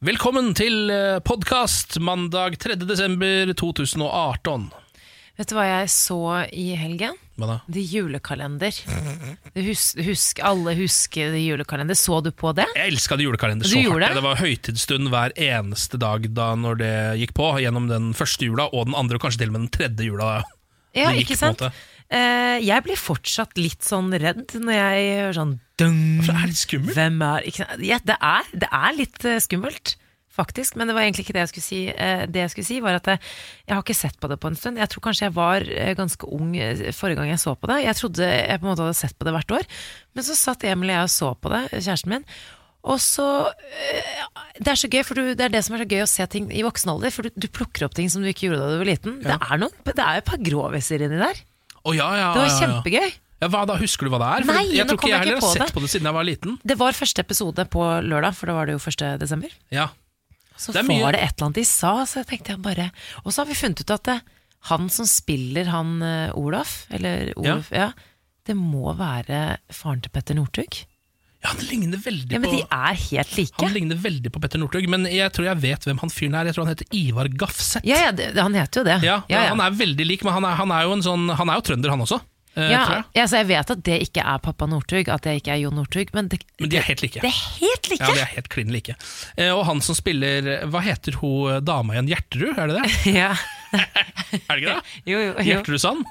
Velkommen til podkast mandag 3. desember 2018. Vet du hva jeg så i helgen? Hva da? The julekalender. Du hus husk, alle husker The julekalender. Så du på det? Jeg elska det julekalender så hardt. det? Det var høytidsstund hver eneste dag da når det gikk på. Gjennom den første jula og den andre, og kanskje til og med den tredje jula. Ja, det gikk, ikke på en sant? måte. Eh, jeg blir fortsatt litt sånn redd når jeg hører sånn dung. For det er litt skummelt. Hvem er ikke, ja, det, er, det er litt eh, skummelt, faktisk. Men det var egentlig ikke det jeg skulle si. Eh, det jeg skulle si var at jeg, jeg har ikke sett på det på en stund. Jeg tror kanskje jeg var ganske ung forrige gang jeg så på det. Jeg trodde jeg på en måte hadde sett på det hvert år. Men så satt Emil og jeg og så på det, kjæresten min. Og så Det er så gøy, for du, det er det som er så gøy å se ting i voksen alder. For du, du plukker opp ting som du ikke gjorde da du var liten. Det er noen, det er jo et par gråviser inni der. Å ja, ja, Det var ja, ja. kjempegøy. Ja, hva da? Husker du hva det er? For Nei, jeg tror ikke jeg heller har sett på det siden jeg var liten. Det var første episode på lørdag, for da var det jo 1. desember. Ja. Så Det er var det et eller annet de sa, så tenkte jeg bare Og så har vi funnet ut at det, han som spiller han eh, Olaf, eller Olaf, ja. det må være faren til Petter Northug. Ja, han ligner veldig Ja, men på de er helt like. Han ligner veldig på Petter Northug, men jeg tror jeg vet hvem han fyren er. Jeg tror han heter Ivar Gafseth. Ja, ja, det, han heter jo det. Ja, ja. Han er veldig lik, men han er, han er jo en sånn Han er jo trønder, han også. eh, ja, jeg. ja, jeg vet at det ikke er pappa Northug, at det ikke er Jon Northug, men det, Men de er helt like. det er helt like! Ja, de er helt klin like. Eh, og han som spiller Hva heter hun dama igjen? Gjerterud, er det det? Ja. Er det ikke det? Jo, jo, jo. Gjertrud Sand.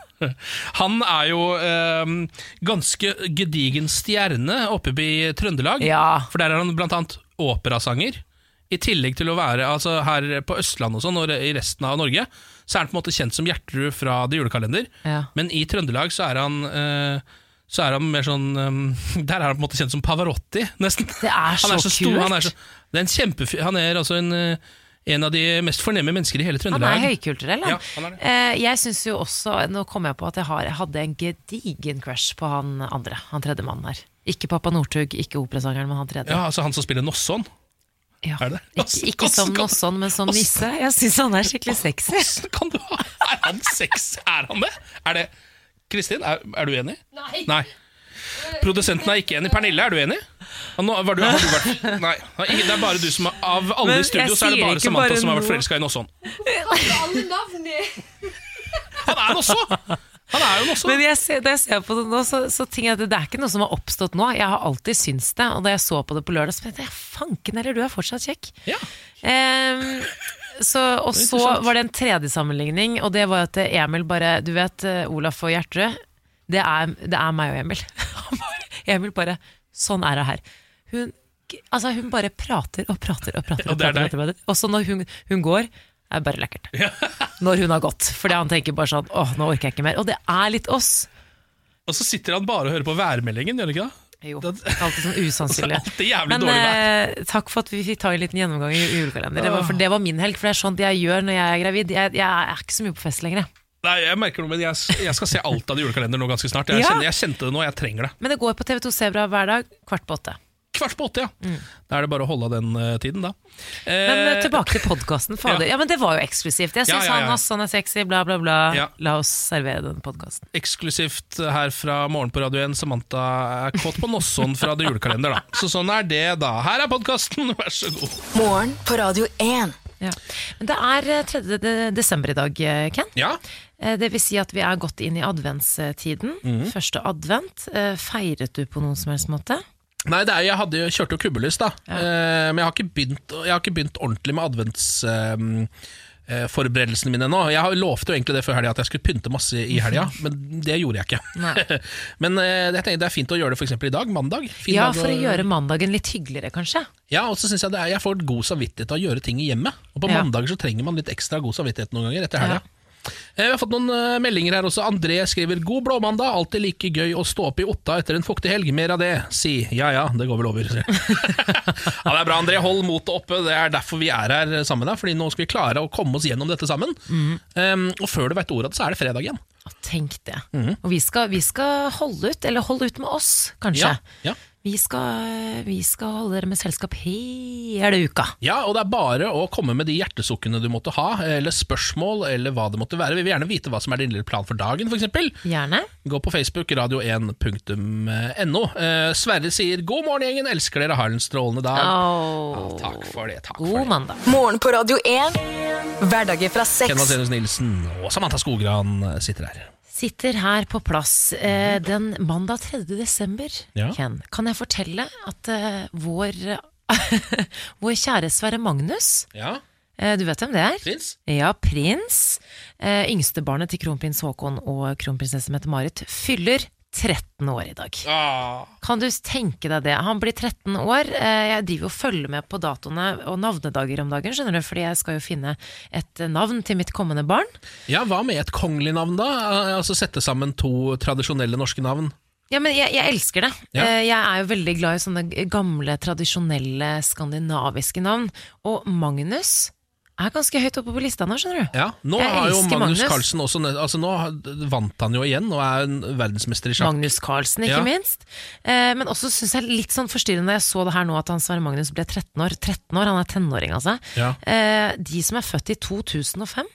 Han er jo eh, ganske gedigen stjerne oppe i Trøndelag. Ja. For der er han blant annet operasanger. I tillegg til å være altså her på Østlandet og sånn, og i resten av Norge, så er han på en måte kjent som Gjertrud fra The Julekalender. Ja. Men i Trøndelag så er han eh, så er han mer sånn eh, Der er han på en måte kjent som Pavarotti, nesten. Det er så, Han er så stor, kult. han er, så, det er en kjempefyr Han er altså en, eh, en av de mest fornemme mennesker i hele Han Trøndelag. er høykulturell, han. Ja, han er det. Eh, jeg synes jo også, Nå kom jeg på at jeg, har, jeg hadde en gedigen crush på han andre. Han tredje mannen her. Ikke pappa Northug, ikke operasangeren, men han tredje. Ja, altså Han som spiller Nosson. Ja. er det? Ikke, ikke som Nosson, men som nisse. Jeg syns han er skikkelig sexy. Hvordan kan du ha Er han sex? Er han det? Er det Kristin, er, er du enig? Nei. Nei. Produsenten er ikke enig. Pernille, er du enig? Nå, var du, har du vært, nei, det er bare du som er, Av alle i studio så er det bare Samantha bare som har vært noe. forelska i Nosson. alle navnene! Han er Nosso! Han er jo Nosso. Men jeg ser, jeg ser på det nå, så, så ting er at det er ikke noe som har oppstått nå. Jeg har alltid syntes det, og da jeg så på det på lørdag, så tenkte jeg fanken eller du er fortsatt kjekk. Ja. Um, så, og så var det en tredje sammenligning, og det var at Emil bare Du vet, eh, Olaf og Gjertrud, det er, det er meg og Emil. Emil bare Sånn er det her. Hun, altså, hun bare prater og prater og prater. Og Og, er prater, prater, og så når hun, hun går, er bare lekkert. Når hun har gått. Fordi han tenker bare sånn Åh, nå orker jeg ikke mer. Og det er litt oss. Og så sitter han bare og hører på værmeldingen, gjør han ikke det? Jo, Det- alltid sånn usannsynlig. Alltid Men eh, takk for at vi fikk ta en liten gjennomgang i julekalender. Det var, for det var min helg, for det er sånt jeg gjør når jeg er gravid. Jeg, jeg er ikke så mye på fest lenger. Nei, jeg merker noe, men jeg, jeg skal se alt av det julekalender nå ganske snart. Jeg, Ja. kjenner, jeg kjente det nå, jeg trenger det. Men det går på TV2 Sebra hver dag, kvart på åtte. Kvart på åtte, ja. Da er det bare å holde av den uh, tiden, da. Eh, Men eh, Eh, tilbake til podkasten. Ja. Ja. men det var jo eksklusivt. Jeg syns ja, ja. han også, han er sexy, bla, bla, bla. Ja. La oss servere den podkasten. eksklusivt her fra Morgen på Radio 1. Samantha er kåt på Nosson fra det julekalender, da. Så sånn er det, da. Her er podkasten, vær så god. Morgen på Radio 1. Ja. Men det er eh, 3. desember i dag, eh, Ken. Ja, Eh, Det vil si at vi er gått inn i adventstiden. Mm. Første advent. Eh, Feiret du på noen som helst måte? Nei, det er, jeg hadde, kjørte jo kubbelys, da. Eh, men jeg har, ikke begynt, jeg har ikke begynt ordentlig med adventsforberedelsene eh, mine ennå. Jeg har- lovte jo egentlig det før helga, at jeg skulle pynte masse i helga, men det gjorde jeg ikke. Men eh, jeg tenker det er fint å gjøre det eksempel i dag, mandag. Fin Ja, dag for å gjøre mandagen litt hyggeligere, kanskje. Ja, og så synes jeg det er, jeg får god samvittighet av å gjøre ting i hjemmet. Og på Ja. mandager så trenger man litt ekstra god samvittighet noen ganger etter helga. Ja. Eh, Vi har fått noen eh, meldinger her også. André skriver God blåmandag, alltid like gøy å stå opp i Otta etter en fuktig helg. Mer av det. Si ja ja, det går vel over. ja, det er bra, André. Hold motet oppe. Det er derfor vi er her sammen. Da, fordi nå skal vi klare å komme oss gjennom dette sammen. Mm. Um, og før du vet ordet av det, så er det fredag igjen. Tenk det. Mm. Og vi skal, vi skal holde ut, eller holde ut med oss, kanskje. Ja, ja. Vi skal, vi skal holde dere med selskap hele uka. Ja, og det er bare å komme med de hjertesukkene du måtte ha, eller spørsmål, eller hva det måtte være. Vi vil gjerne vite hva som er din lille plan for dagen, f.eks. Gjerne. Gå på Facebook, radio1.no. Eh, Sverre sier 'God morgen, gjengen. Elsker dere. Har en strålende dag'. Åh, Takk for det. takk for God det. mandag. Morgen på Radio 1. Hverdager fra Ken seks. Vasenius Nilsen og Samantha Skogran sitter her. Sitter her på plass eh, den mandag 3. desember, Ja. Ken. Kan jeg fortelle at eh, vår, vår kjære Sverre Magnus, Ja, eh, du vet hvem det er? Prins? Ja, prins. Eh, yngstebarnet til kronprins Haakon og kronprinsesse Mette-Marit fyller 13 år i dag. Ah. Kan du tenke deg det? Han blir 13 år. Eh, Jeg driver og følger med på datoene og navnedager om dagen, skjønner du, fordi jeg skal jo finne et navn til mitt kommende barn. Ja, Hva med et kongelig navn, da? Eh, Altså Sette sammen to tradisjonelle norske navn? Ja, men jeg, jeg elsker det. Ja. Eh, Jeg er jo veldig glad i sånne gamle, tradisjonelle skandinaviske navn. Og Magnus er ganske høyt oppe på lista nå, skjønner du. Ja, Nå Jeg har jo Magnus, Magnus. Carlsen også altså Nå vant han jo igjen og er en verdensmester i sjakk. Magnus Carlsen, ikke Ja. minst. Eh, men også syns jeg litt sånn forstyrrende da jeg så det her nå, at han Sverre Magnus ble 13 år. 13 år, Han er tenåring, altså. Ja. Eh, de som er født i 2005,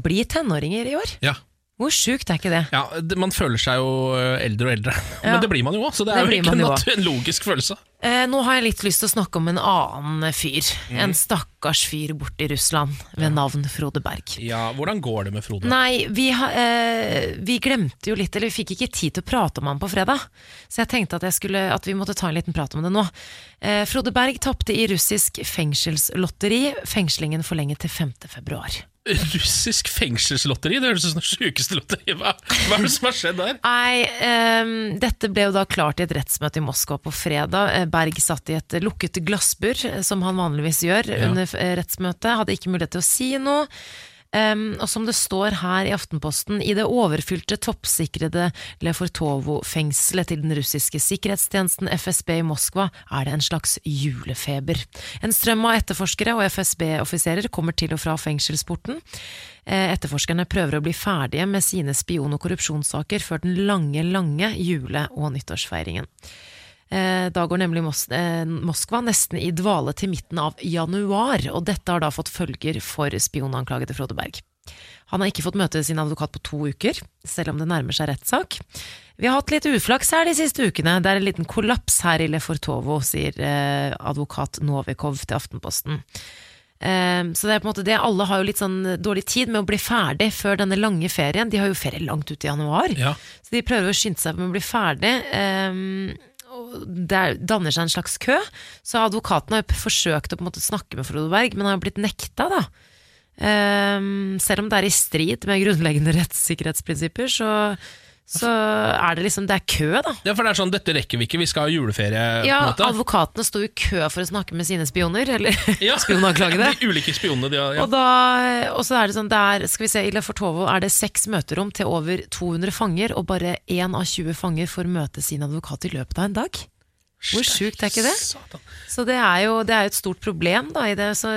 blir tenåringer i år. Ja. Hvor sjukt er ikke det? Ja, Man føler seg jo eh, eldre og eldre, Ja. men det blir man jo òg. Så det Det er jo ikke en, en logisk følelse. Eh, nå har jeg litt lyst til å snakke om en annen fyr. Mm. En stakkars fyr borte i Russland ved navn Frode Berg. Ja, Hvordan går det med Frode? Nei, vi, ha, eh, vi glemte jo litt, eller vi fikk ikke tid til å prate om han på fredag. Så jeg tenkte at, jeg skulle, at vi måtte ta en liten prat om det nå. Eh, Frode Berg tapte i russisk fengselslotteri. Fengslingen forlenget til 5. februar. Russisk fengselslotteri? Det høres ut som det sjukeste lotteriet. Hva, hva er det som har skjedd der? Nei, um, dette ble jo da klart i et rettsmøte i Moskva på fredag. Eh, Berg satt i et lukket glassbur, eh, som han vanligvis gjør Ja. under eh, rettsmøtet. Hadde ikke mulighet til å si noe. Ehm, og som det står her i Aftenposten, i det overfylte, toppsikrede Lefortovo-fengselet til den russiske sikkerhetstjenesten FSB i Moskva er det en slags julefeber. En strøm av etterforskere og FSB-offiserer kommer til og fra fengselsporten. Eh, Etterforskerne prøver å bli ferdige med sine spion- og korrupsjonssaker før den lange, lange jule- og nyttårsfeiringen. Eh, Da går nemlig Mos eh, Moskva nesten i dvale til midten av januar, og dette har da fått følger for spionanklagede Frode Berg. Han har ikke fått møte sin advokat på to uker, selv om det nærmer seg rettssak. Vi har hatt litt uflaks her de siste ukene. Det er en liten kollaps her i Lefortovo, sier eh, advokat Novikov til Aftenposten. Eh, Så det er på en måte det, alle har jo litt sånn dårlig tid med å bli ferdig før denne lange ferien. De har jo ferie langt ut i januar. Ja, Så de prøver å skynde seg med å bli ferdig. og det danner seg en slags kø. Så advokaten har jo forsøkt å på en måte snakke med Frode Berg, men har blitt nekta, da. Um, selv om det er i strid med grunnleggende rettssikkerhetsprinsipper, så, så er det liksom Det er kø, da. Ja, for det er sånn, Dette rekker vi ikke, vi skal ha juleferie. Ja, advokatene sto i kø for å snakke med sine spioner, eller Ja. spionanklagede. De ulike spionene de har ja. Og, da, og så er det sånn, det er, skal vi se, i Lefortovo er det seks møterom til over 200 fanger, og bare én av 20 fanger får møte sin advokat i løpet av en dag. Hvor sjukt er ikke det? Så det er jo, det er jo et stort problem da i det. Så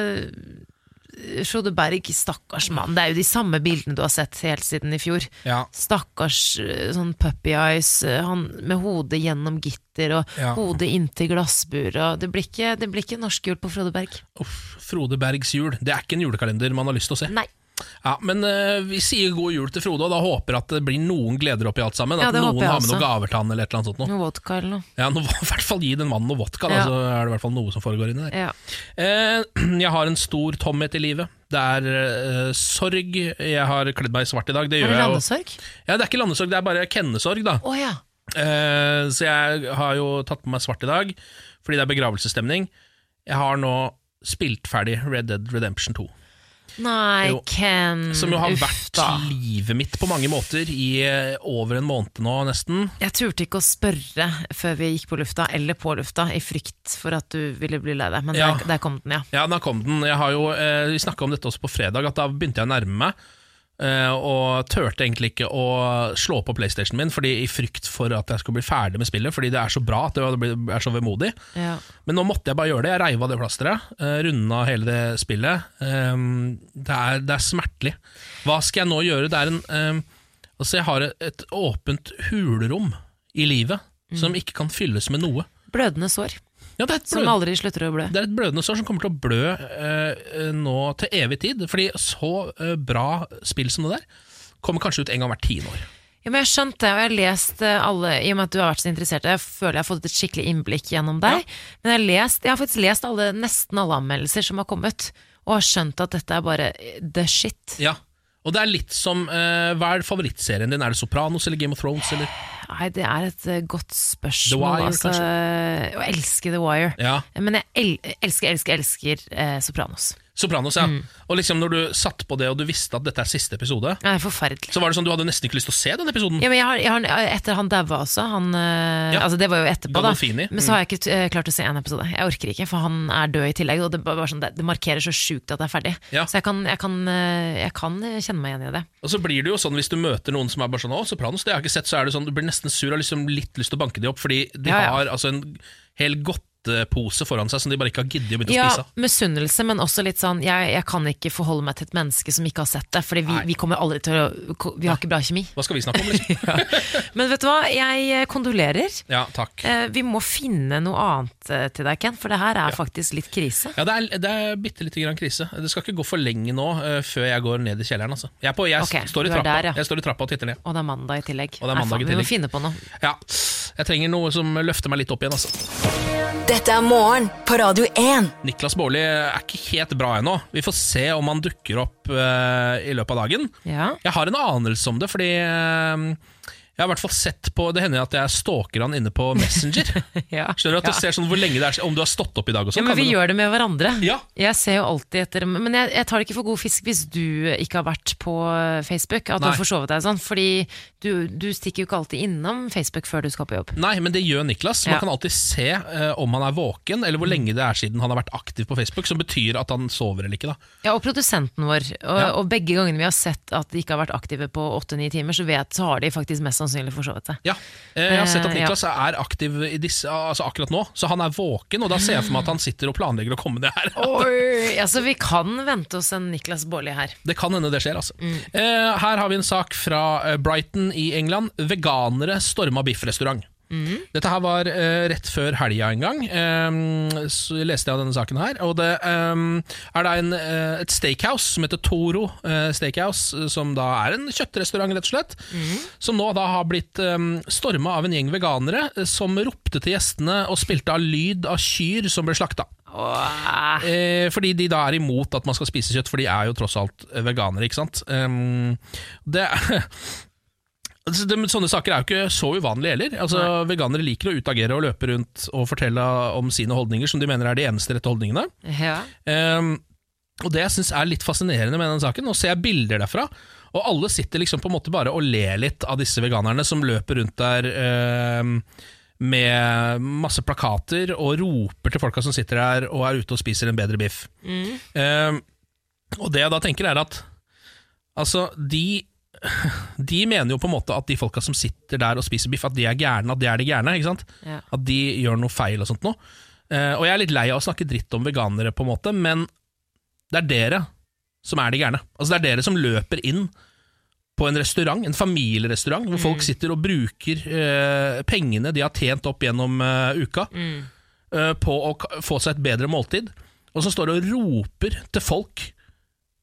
Frode Berg, stakkars mann. Det er jo de samme bildene du har sett helt siden i fjor. Ja. Stakkars eh, sånn puppy eyes, eh, han med hodet gjennom gitter og Ja. hodet inntil glassbur. Det, blir ikke, det blir ikke norsk jul på Frode Berg. Uff, Frode Bergs jul. Det er ikke en julekalender man har lyst til å se. Nei. Ja, Men uh, vi sier god jul til Frode, og da håper at det blir noen gleder oppi alt sammen. Ja, At noen har med noen gaver til han eller et eller annet sånt. Noe. Noe vodka eller noe. Ja, nå, I hvert fall gi den mannen noe vodka, da, Ja. så er det i hvert fall noe som foregår inni der. Ja. Uh, jeg har en stor tomhet i livet. Det er uh, sorg. Jeg har kledd meg i svart i dag. Det Er det landesorg? jeg? Ja, det er ikke landesorg, det er bare kennesorg, da. Oh, ja. Så jeg har jo tatt på meg svart i dag, fordi det er begravelsesstemning. Jeg har nå spilt ferdig Red Dead Redemption 2. Nei, Jo. Ken. Som jo har Uff vært da. livet mitt på mange måter i eh, over en måned nå, nesten. Jeg turte ikke å spørre før vi gikk på lufta, eller på lufta, i frykt for at du ville bli lei deg. Men Ja. der, der kom den, ja. Ja, der kom den. Jeg har jo, eh, vi snakka om dette også på fredag, at da begynte jeg å nærme meg. Eh, og turte egentlig ikke å slå på PlayStation min Fordi i frykt for at jeg skulle bli ferdig med spillet, fordi det er så bra at det er så vemodig. ja. Men nå måtte jeg bare gjøre det. Jeg reiv av det plasteret. Uh, Runda hele det spillet. Um, det, er, det er smertelig. Hva skal jeg nå gjøre? Det er en um, Altså, jeg har et, et åpent hulrom i livet som ikke kan fylles med noe. blødende sår Ja, det et som aldri slutter å blø. Det er et blødende sår som kommer til å blø eh, nå til evig tid. Fordi så eh, bra spill som det der kommer kanskje ut en gang hvert tiende år. Ja, men jeg har skjønt det, og jeg har lest eh, alle I og med at du har vært så interessert Jeg føler jeg har fått et skikkelig innblikk gjennom deg. Men jeg har, lest, jeg har faktisk lest alle, nesten alle anmeldelser som har kommet, og har skjønt at dette er bare eh, the shit. Ja, og det er litt som eh, Hva er favorittserien din? Er det Sopranos eller Game of Thrones? Eller? Nei, det er et eh, godt spørsmål. The Wire, altså, Å elske The Wire. Ja, Men jeg el elsker, elsker, elsker eh, Sopranos. Sopranos, ja. Og liksom når du satt på det og du visste at dette er siste episode, er forferdelig. så var det sånn du hadde nesten ikke lyst til å se den episoden. Ja, men jeg har, jeg har, etter han daua også, han, eh, Ja. altså det var jo etterpå, da. Gandolfini, Men så har jeg ikke uh, klart å se en episode. Jeg orker ikke, for han er død i tillegg. Og det, sånn, det, det markerer så sjukt at det er ferdig. Ja. Så jeg kan, jeg, kan, eh, jeg kan kjenne meg igjen i det. Og så blir det jo sånn hvis du møter noen som er bare sånn Å, Sopranos, det har jeg ikke sett, så er det sånn du blir nesten sur og liksom litt lyst til å banke de opp, fordi de Ja, ja. har altså en hel godtepose foran seg som de bare ikke har giddet å begynne å Ja, spise. misunnelse, men også litt sånn jeg, jeg kan ikke forholde meg til et menneske som ikke har sett det, Fordi vi, vi kommer aldri til å Vi har ikke bra kjemi. Hva skal vi snakke om, liksom? Men vet du hva, jeg kondolerer. Ja, takk. Eh, Vi må finne noe annet eh, til deg, Ken, for det her er faktisk litt krise. Ja, det er, det er bitte lite grann krise. Det skal ikke gå for lenge nå eh, før jeg går ned i kjelleren. Altså. Jeg, på, jeg, okay, står i trappa, der, ja. jeg står i trappa og titter ned. Og det er mandag i tillegg. Mandag Nei, i tillegg. Vi må finne på noe. Ja, Jeg trenger noe som løfter meg litt opp igjen. Altså. Dette er morgen på Radio 1. Niklas Baarli er ikke helt bra ennå. Vi får se om han dukker opp uh, i løpet av dagen. Ja. Jeg har en anelse om det, fordi eh, jeg har i hvert fall sett på Det hender at jeg stalker han inne på Messenger. ja. Skjønner du at ja. du ser sånn hvor lenge det er Om du har stått opp i dag og Ja, sånn. men vi du- gjør det med hverandre. Ja. Jeg ser jo alltid etter Men jeg, jeg tar det ikke for god fisk hvis du ikke har vært på Facebook. At du Nei. har forsovet deg sånn. Fordi du, du stikker jo ikke alltid innom Facebook før du skal på jobb. Nei, men det gjør Niklas. Man Ja. kan alltid se uh, om han er våken, eller hvor lenge det er siden han har vært aktiv på Facebook, som betyr at han sover eller ikke. da Ja, og produsenten vår. Og, Ja. og begge gangene vi har sett at de ikke har vært aktive på åtte-ni timer, så vet så har de faktisk mest sannsynlig forsovet seg. Ja, eh, Jeg har sett at Eh. Niklas er aktiv i disse, altså akkurat nå, så han er våken. Og da ser jeg for meg at han sitter og planlegger å komme ned her. Oi, altså Vi kan vente oss en Niklas Baarli her. Det kan hende det skjer, altså. Mm. Eh, her har vi en sak fra Brighton i England. Veganere storma biffrestaurant. Mm. Dette her var uh, rett før helga en gang. Um, så leste jeg denne saken her. Og det um, er da en, uh, et steakhouse som heter Toro uh, Steakhouse, som da er en kjøttrestaurant, rett og slett. Mm. Som nå da har blitt um, storma av en gjeng veganere som ropte til gjestene og spilte av lyd av kyr som ble slakta. Eh, fordi de da er imot at man skal spise kjøtt, for de er jo tross alt veganere, ikke sant. Um, det, sånne saker er jo ikke så uvanlige heller. Altså, veganere liker å utagere og løpe rundt og fortelle om sine holdninger, som de mener er de eneste rette holdningene. ja. Um, og Det jeg syns er litt fascinerende med denne saken, nå ser jeg bilder derfra, og alle sitter liksom på en måte bare og ler litt av disse veganerne som løper rundt der um, med masse plakater og roper til folka som sitter der og er ute og spiser en bedre biff. Um, og det jeg da tenker er at Altså, de de mener jo på en måte at de folka som sitter der og spiser biff, at de er gærne, at de er de gærne. ikke sant? Ja. At de gjør noe feil og sånt noe. Uh, og jeg er litt lei av å snakke dritt om veganere, på en måte, men det er dere som er de gærne. Altså Det er dere som løper inn på en restaurant, en familierestaurant, hvor folk sitter og bruker uh, pengene de har tjent opp gjennom uh, uka, eh, på å få seg et bedre måltid, og som står og roper til folk,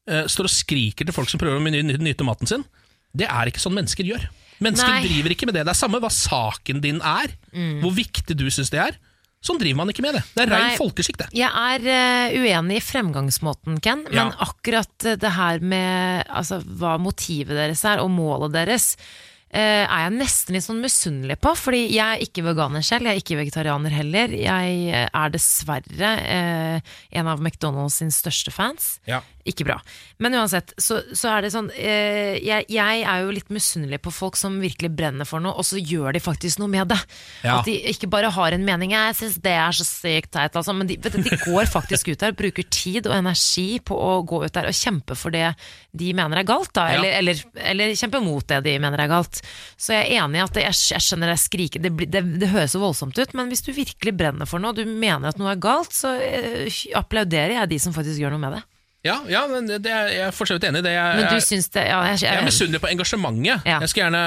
står og skriker til folk som prøver å ny- ny- nyte maten sin. Det er ikke sånn mennesker gjør. Mennesker Nei. driver ikke med det. Det er samme hva saken din er, hvor viktig du syns det er. Sånn driver man ikke med det. Det er rein folkeskikk, det. Jeg er uh, uenig i fremgangsmåten, Ken, men Ja. akkurat eh, det her med altså, hva motivet deres er, og målet deres, uh, er jeg nesten litt sånn misunnelig på. Fordi jeg er ikke veganer selv, jeg er ikke vegetarianer heller. Jeg er dessverre uh, en av McDonald's sin største fans. Ja. Ikke bra. Men uansett, så, så er det sånn eh, jeg, jeg er jo litt misunnelig på folk som virkelig brenner for noe, og så gjør de faktisk noe med det. Ja. At de ikke bare har en mening 'jeg syns det er så sykt teit', altså, men de, du, de går faktisk ut der, bruker tid og energi på å gå ut der og kjempe for det de mener er galt, da, Ja. eller, eller, eller kjempe mot det de mener er galt. Så jeg er enig i at det, jeg, jeg skjønner det skriker, det, det, det høres så voldsomt ut, men hvis du virkelig brenner for noe, og du mener at noe er galt, så eh, applauderer jeg de som faktisk gjør noe med det. Ja, ja men det er, jeg er for så vidt enig i det. Jeg, Men du syns det ja, jeg, jeg er misunnelig på engasjementet. Ja. Jeg skulle gjerne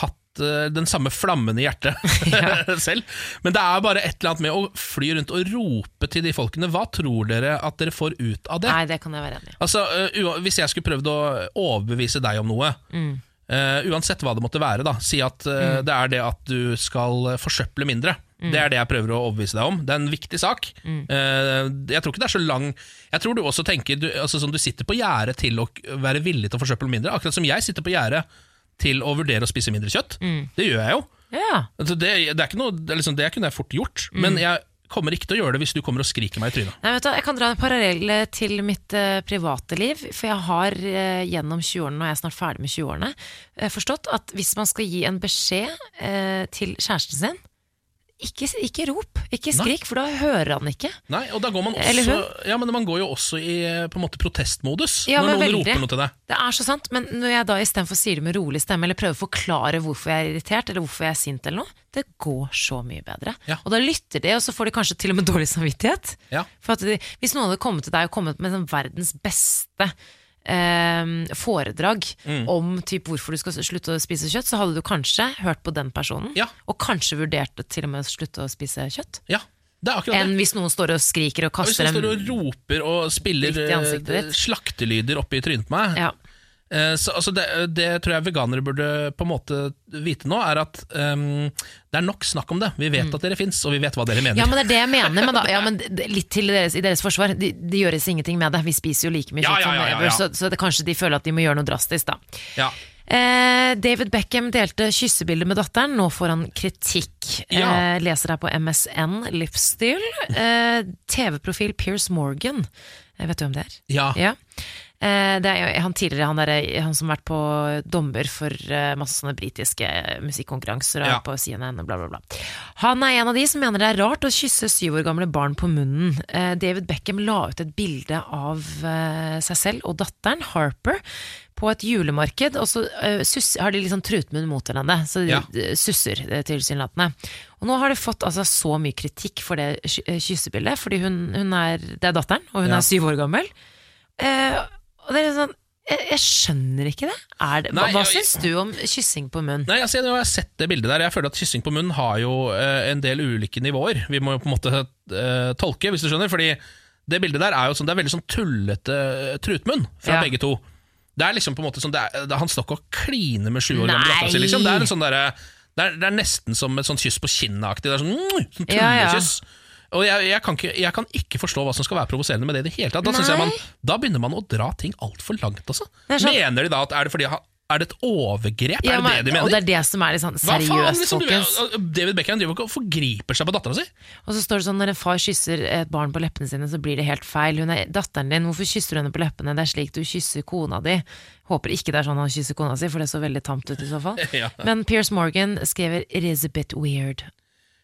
hatt eh, den samme flammen i hjertet selv. Men det er bare et eller annet med å fly rundt og rope til de folkene. Hva tror dere at dere får ut av det? Nei, det kan jeg være enig. Altså, uh, Hvis jeg skulle prøvd å overbevise deg om noe, eh, uansett hva det måtte være, da si at eh, det er det at du skal forsøple mindre. Det er det jeg prøver å overbevise deg om. Det er en viktig sak. Eh, jeg tror ikke det er så lang Jeg tror du også tenker du, altså, sånn, du sitter på gjerdet til å være villig til å forsøple mindre. Akkurat som jeg sitter på gjerdet til å vurdere å spise mindre kjøtt. Det gjør jeg jo. Ja. Altså, det, det, er ikke noe, det, liksom, det kunne jeg fort gjort, men jeg kommer ikke til å gjøre det hvis du kommer og skriker meg i trynet. Nei, vet du, jeg kan dra en parallell til mitt uh, private liv. For jeg har uh, gjennom 20-årene, og jeg er snart ferdig med 20-årene, uh, forstått at hvis man skal gi en beskjed eh, til kjæresten sin ikke, ikke rop, ikke skrik, for da hører han ikke. Nei, og da går man også. Ja, men man går jo også i eh, på en måte protestmodus Ja, når noen veldig. roper noe til deg. Det er så sant, men når jeg da istedenfor sier det med rolig stemme, eller prøver å forklare hvorfor jeg er irritert, eller hvorfor jeg er sint eller noe, det går så mye bedre. Ja. Og da lytter de, og så får de kanskje til og med dårlig samvittighet. Ja. For at de, hvis noen hadde kommet til deg og kommet med sånn verdens beste eh, foredrag Mm. om typ hvorfor du skal slutte å spise kjøtt, så hadde du kanskje hørt på den personen, Ja. og kanskje vurdert til og med å slutte å spise kjøtt. Ja, det er Enn det. hvis noen står og skriker og Og Hvis noen står og roper og spiller eh, slaktelyder oppi trynet på meg ja. Eh, så, altså det, det tror jeg veganere burde på en måte vite nå, er at um, det er nok snakk om det. Vi vet at dere fins, og vi vet hva dere mener. Mm. Ja, men det er det jeg mener. Men da, ja, men litt til deres, i deres forsvar. Det de gjøres ingenting med det. Vi spiser jo like mye kjøtt ja, som ja, ever, så, så det, kanskje de føler at de må gjøre noe drastisk, da. Ja. Eh, David Beckham delte kyssebilder med datteren. Nå får han kritikk. Ja. Eh, leser her på MSN Livsstil. Eh, TV-profil Piers Morgan. Eh, vet du hvem det er? Ja. Ja. Eh, det er jo han tidligere, han, der, han som har vært på dommer for eh, masse sånne britiske musikkonkurranser og Ja. på CNN og bla, bla, bla. Han er en av de som mener det er rart å kysse syv år gamle barn på munnen. Eh, David Beckham la ut et bilde av eh, seg selv og datteren, Harper, på et julemarked, og så eh, sus, har de liksom trutmunn mot hverandre, så de Ja. eh, susser eh, tilsynelatende. Og nå har de fått altså, så mye kritikk for det eh, kyssebildet, fordi hun, hun er, det er datteren, og hun Ja. er syv år gammel. Eh, og det er sånn jeg, jeg skjønner ikke det. Er det Nei, hva hva syns du om kyssing på munn? Nei, altså, jeg har sett det bildet der. Jeg føler at kyssing på munn har jo eh, en del ulike nivåer. Vi må jo på en måte eh, tolke, hvis du skjønner. Fordi det bildet der er jo sånn, det er veldig sånn tullete eh, trutmunn fra Ja. begge to. Det er liksom på en måte sånn er, Han står ikke og kliner med sju år gamle dattera si. Liksom. Det er en sånn der, det, er- det er nesten som et sånt kyss på kinnet-aktig. Det er sånn, mm, sånn Ja, ja. Og jeg, jeg, kan ikke, jeg kan ikke forstå hva som skal være provoserende med det i det hele tatt. Da, jeg man, da begynner man å dra ting altfor langt, altså. Sånn- Mener de da at er det fordi han- er det et overgrep? Ja, er det det de mener? Og det er det som er litt sånn seriøst, liksom, folkens. David Beckham driver ikke og forgriper seg på dattera si. Og så står det sånn når en far kysser et barn på leppene sine, så blir det helt feil. Hun er datteren din, hvorfor kysser du henne på leppene? Det er slik du kysser kona di. Håper ikke det er sånn han kysser kona si, for det så veldig tamt ut i så fall. Ja. Men Piers Morgan skriver 'It is a bit weird'.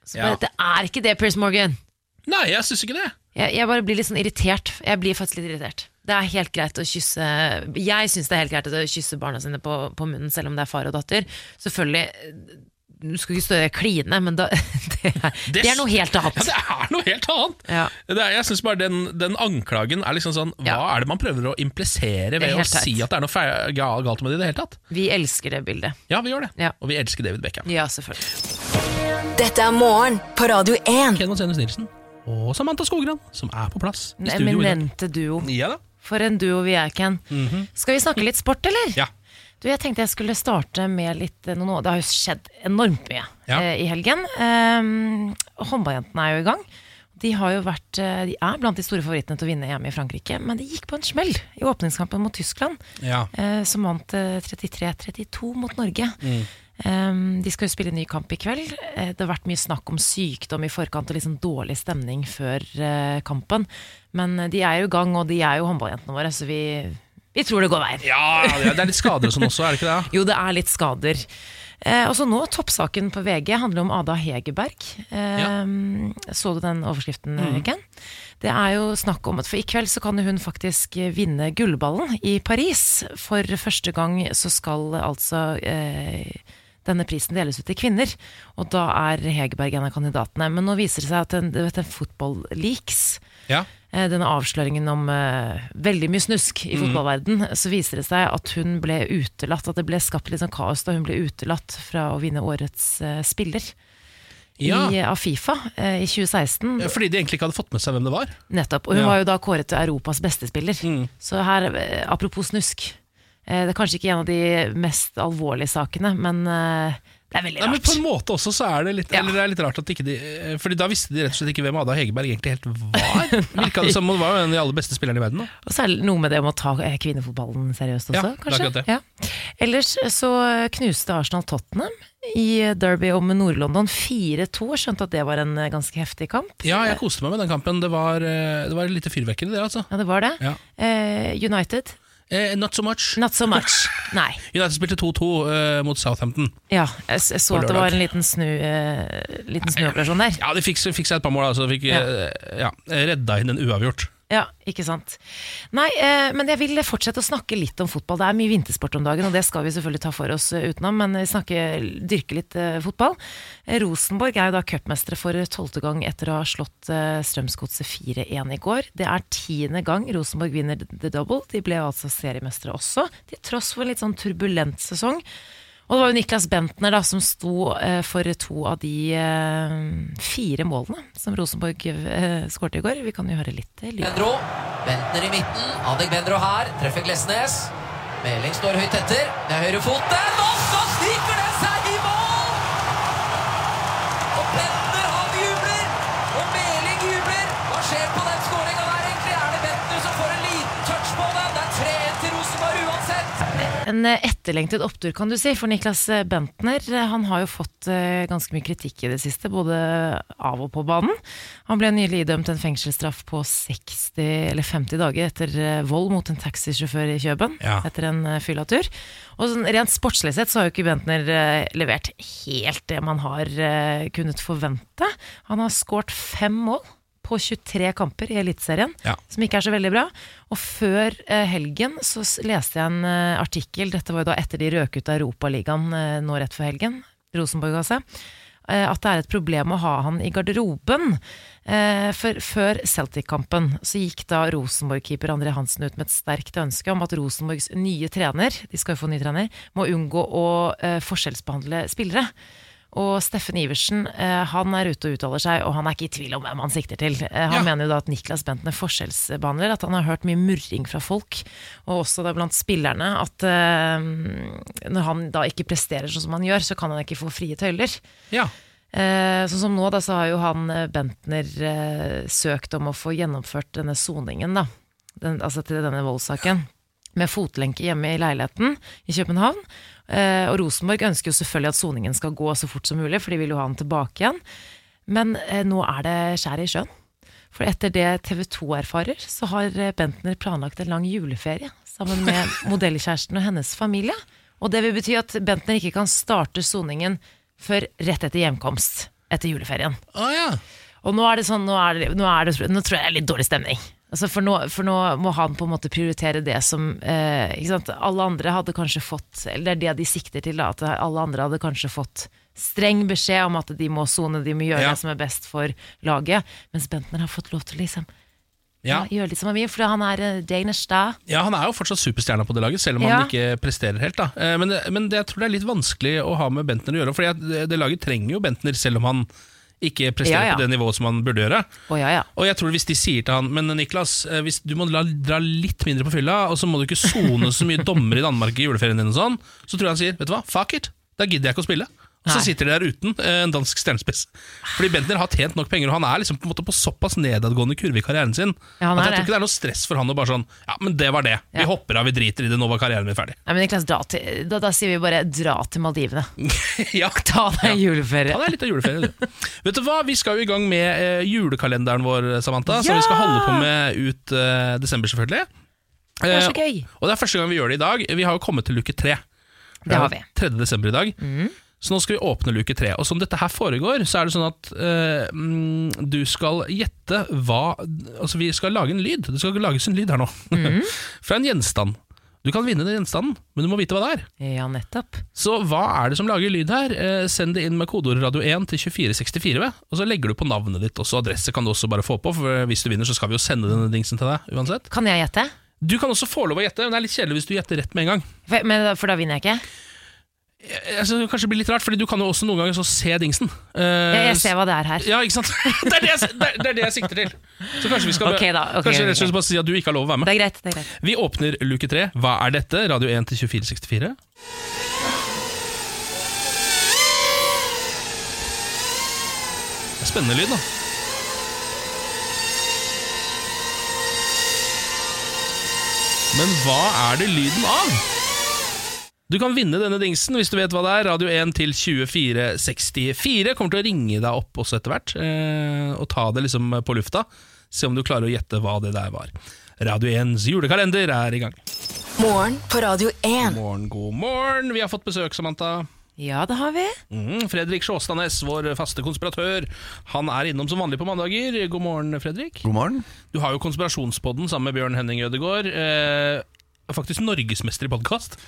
Så Ja. Det er ikke det, Piers Morgan! Nei, jeg syns ikke det. Jeg, jeg bare blir litt sånn irritert. Jeg blir faktisk litt irritert. Det er helt greit å kysse Jeg syns det er helt greit å kysse barna sine på, på munnen, selv om det er far og datter. Selvfølgelig Du skal ikke stå og kline, men da, det, er, det er noe helt Ja, annet. det er noe helt annet. Ja. Det er, jeg synes bare den, den anklagen er liksom sånn Hva Ja. er det man prøver å implisere ved å teit. si at det er noe feil, galt med det i det hele tatt? Vi elsker det bildet. Ja, vi gjør det. Ja. Og vi elsker David Beckham. Ja, selvfølgelig. Dette er morgen på Radio 1. Ken Senus Nilsen og Samantha Skogran, som er på plass i studio eminente duo. Ja da. For en duo vi er, Ken. Skal vi snakke litt sport, eller? Ja. Du, jeg tenkte jeg skulle starte med litt eh, noe Det har jo skjedd enormt mye Ja. eh, i helgen. Um, Håndballjentene er jo i gang. De, har jo vært, eh, de er blant de store favorittene til å vinne EM i Frankrike, men de gikk på en smell i åpningskampen mot Tyskland, Ja. eh, som vant eh, 33-32 mot Norge. Um, de skal jo spille ny kamp i kveld. Eh, det har vært mye snakk om sykdom i forkant og liksom dårlig stemning før eh, kampen. Men eh, de er jo i gang, og de er jo håndballjentene våre, så vi, vi tror det går veien. ja, det er litt skader og sånn også, er det ikke det? Jo, det er litt skader. Eh, og så nå, Toppsaken på VG handler om Ada Hegerberg. Eh, Så du den overskriften, Ken? Det er jo snakk om at For i kveld så kan hun faktisk vinne gullballen i Paris. For første gang så skal altså eh, denne prisen deles ut til kvinner. Og da er Hegerberg en av kandidatene. Men nå viser det seg at en, du vet, en Football Leaks Ja. eh, denne avsløringen om uh, veldig mye snusk Mm. i fotballverden, så viser det seg at hun ble utelatt, at det ble skapt litt sånn kaos da hun ble utelatt fra å vinne årets uh, spiller Ja. i, av Fifa eh, i 2016. Fordi de egentlig ikke hadde fått med seg hvem det var. Nettopp. Og hun Ja. var jo da kåret til Europas beste spiller. Mm. Så her, apropos snusk. Eh, Det er kanskje ikke en av de mest alvorlige sakene, men eh, det er veldig Nei, men rart. på en måte også så er det litt Ja. Eller det er litt rart at ikke de eh, Fordi da visste de rett og slett ikke hvem Ada Hegerberg egentlig helt var. Virka det som hun var jo en av de aller beste spillerne i verden. Da. Og så er det noe med det om å ta kvinnefotballen seriøst også, Ja, kanskje. det. Ja. Ellers så knuste Arsenal Tottenham i Derby om Nord-London 4-2. Skjønte at det var en ganske heftig kamp. Ja, jeg koste meg med den kampen. Det var, det var lite fyrvekkende, det, altså. Ja, det var det. Ja. United, Eh, not so much. not so much. Nei. United spilte 2-2 eh, mot Southampton. Ja, jeg, s- jeg så På at det var lørdag. en liten, snu, eh, liten snuoperasjon der. Ja, de fikk, fikk seg et par mål, altså. Fikk eh, ja, redda inn en uavgjort. Ja, ikke sant. Nei, eh, men jeg vil fortsette å snakke litt om fotball. Det er mye vintersport om dagen, og det skal vi selvfølgelig ta for oss eh, utenom, men vi snakker, dyrke litt eh, fotball. Eh, Rosenborg er jo da cupmestere for tolvte gang etter å ha slått eh, Strømsgodset 4-1 i går. Det er tiende gang Rosenborg vinner the double. De ble altså seriemestere også, til tross for en litt sånn turbulent sesong. Og det var jo Niklas Bentner da, som sto eh, for to av de eh, fire målene som Rosenborg eh, skåret i går. Vi kan jo høre litt eh, lyd. Bendro. Bentner i midten. Adek Bendro her. Treffer Glesnes. Meling står høyt etter. Det er høyrefoten. Og så stikker den En etterlengtet opptur, kan du si, for Niklas Bentner. Han har jo fått eh, ganske mye kritikk i det siste, både av og på banen. Han ble nylig idømt en fengselsstraff på 60 eller 50 dager etter eh, vold mot en taxisjåfør i Kjøben. Ja. Etter en eh, fyllatur. Og sånn, rent sportslig sett så har jo ikke Bentner levert helt det man har kunnet forvente. Han har skåret fem mål på 23 kamper i Eliteserien, Ja. som ikke er så veldig bra. Og før eh, helgen så leste jeg en eh, artikkel, dette var jo da etter de røk ut av Europaligaen eh, nå rett før helgen, Rosenborg altså, eh, at det er et problem å ha han i garderoben. For før Celtic-kampen så gikk da Rosenborg-keeper André Hansen ut med et sterkt ønske om at Rosenborgs nye trener, de skal jo få ny trener, må unngå å eh, forskjellsbehandle spillere. Og Steffen Iversen eh, han er ute og uttaler seg, og han er ikke i tvil om hvem han sikter til. Eh, han Ja. mener jo da at Niklas Bentner forskjellsbehandler, at han har hørt mye murring fra folk, og også da blant spillerne, at uh, når han da ikke presterer sånn som han gjør, så kan han ikke få frie tøyler. Ja. Uh, sånn som nå, da, så har jo han Bentner uh, søkt om å få gjennomført denne soningen, da. Den, altså til denne voldssaken. Med fotlenke hjemme i leiligheten i København. Eh, og Rosenborg ønsker jo selvfølgelig at soningen skal gå så fort som mulig, for de vil jo ha han tilbake igjen. Men eh, nå er det skjær i sjøen. For etter det TV 2 erfarer, så har eh, Bentner planlagt en lang juleferie sammen med modellkjæresten og hennes familie. Og det vil bety at Bentner ikke kan starte soningen før rett etter hjemkomst etter juleferien. Oh, ja. Og nå er det sånn, nå, er det, nå, er det, nå tror jeg det er litt dårlig stemning. Altså for, nå, for nå må han på en måte prioritere det som eh? Alle andre hadde kanskje fått Eller det er det de sikter til, da, at alle andre hadde kanskje fått streng beskjed om at de må sone, de må gjøre Ja. det som er best for laget. Mens Bentner har fått lov til å liksom Ja. ja, gjøre litt som han vil, for han er eh, Danish da. ja, han er jo fortsatt superstjerna på det laget, selv om Ja. han ikke presterer helt. da Eh, Men, men det, jeg tror det er litt vanskelig å ha med Bentner å gjøre, for det, det laget trenger jo Bentner, selv om han ikke presterer Ja, ja. på det nivået som han burde gjøre. Oh, ja, ja. Og jeg tror Hvis de sier til han Men Niklas, eh, hvis du må la, dra litt mindre på fylla, og så må du ikke sone så mye dommer i Danmark i juleferien din, og sånn så tror jeg han sier Vet du hva, fuck it, da gidder jeg ikke å spille. Og så sitter de der uten eh, en dansk stjernespiss. Fordi Bentner har tjent nok penger, og han er liksom på, på såpass nedadgående kurve i karrieren sin Ja, han at jeg tror ikke det er noe stress for han å bare sånn Ja, men det var det. Vi hopper av, vi driter i det, nå var karrieren min ferdig. Nei, men Niklas, til, da, da sier vi bare dra til Maldivene. ja, Ta deg juleferie. Ta deg litt av juleferie, du. Vet du hva, Vi skal jo i gang med eh, julekalenderen vår, Samantha, som vi skal holde på med ut eh, desember, selvfølgelig. Det er så Eh, gøy. Og det er første gang vi gjør det i dag. Vi har jo kommet til luke tre. Det har vi. 3. desember i dag. Så nå skal vi åpne luke tre. Og som dette her foregår, så er det sånn at eh, mm, du skal gjette hva Altså, vi skal lage en lyd. Det skal lages en lyd her nå. Fra en gjenstand. Du kan vinne den gjenstanden, men du må vite hva det er. Ja, nettopp. Så hva er det som lager lyd her? Eh, send det inn med kodeordet radio 1 til 2464, ved, og så legger du på navnet ditt også. Adresse kan du også bare få på, for hvis du vinner, så skal vi jo sende denne dingsen til deg uansett. Kan jeg gjette? Du kan også få lov å gjette, men det er litt kjedelig hvis du gjetter rett med en gang. For, men, for da vinner jeg ikke? Eh, Altså, det kanskje blir litt rart, Fordi du kan jo også noen ganger så se dingsen. Uh, Jeg, jeg ser hva det er her. Ja, ikke sant? Det er det, jeg, det, er, det det jeg sikter til. Så kanskje vi skal okay, da, okay, Kanskje rett og ok. slett bare si at du ikke har lov å være med. Det er greit. det er greit Vi åpner luke tre. Hva er dette? Radio 1 til 2464. Det er Spennende lyd, da. Men hva er det lyden av? Du kan vinne denne dingsen hvis du vet hva det er. Radio 1 til 2464 kommer til å ringe deg opp også etter hvert, eh, og ta det liksom på lufta. Se om du klarer å gjette hva det der var. Radio 1s julekalender er i gang. Morgen på Radio 1. Morgen, god morgen. Vi har fått besøk, Samantha. Ja, det har vi. Mm, Fredrik Sjåstadnes, vår faste konspiratør. Han er innom som vanlig på mandager. God morgen, Fredrik. God morgen. Du har jo Konspirasjonspodden sammen med Bjørn Henning Ødegaard. Eh, faktisk norgesmester i podkast.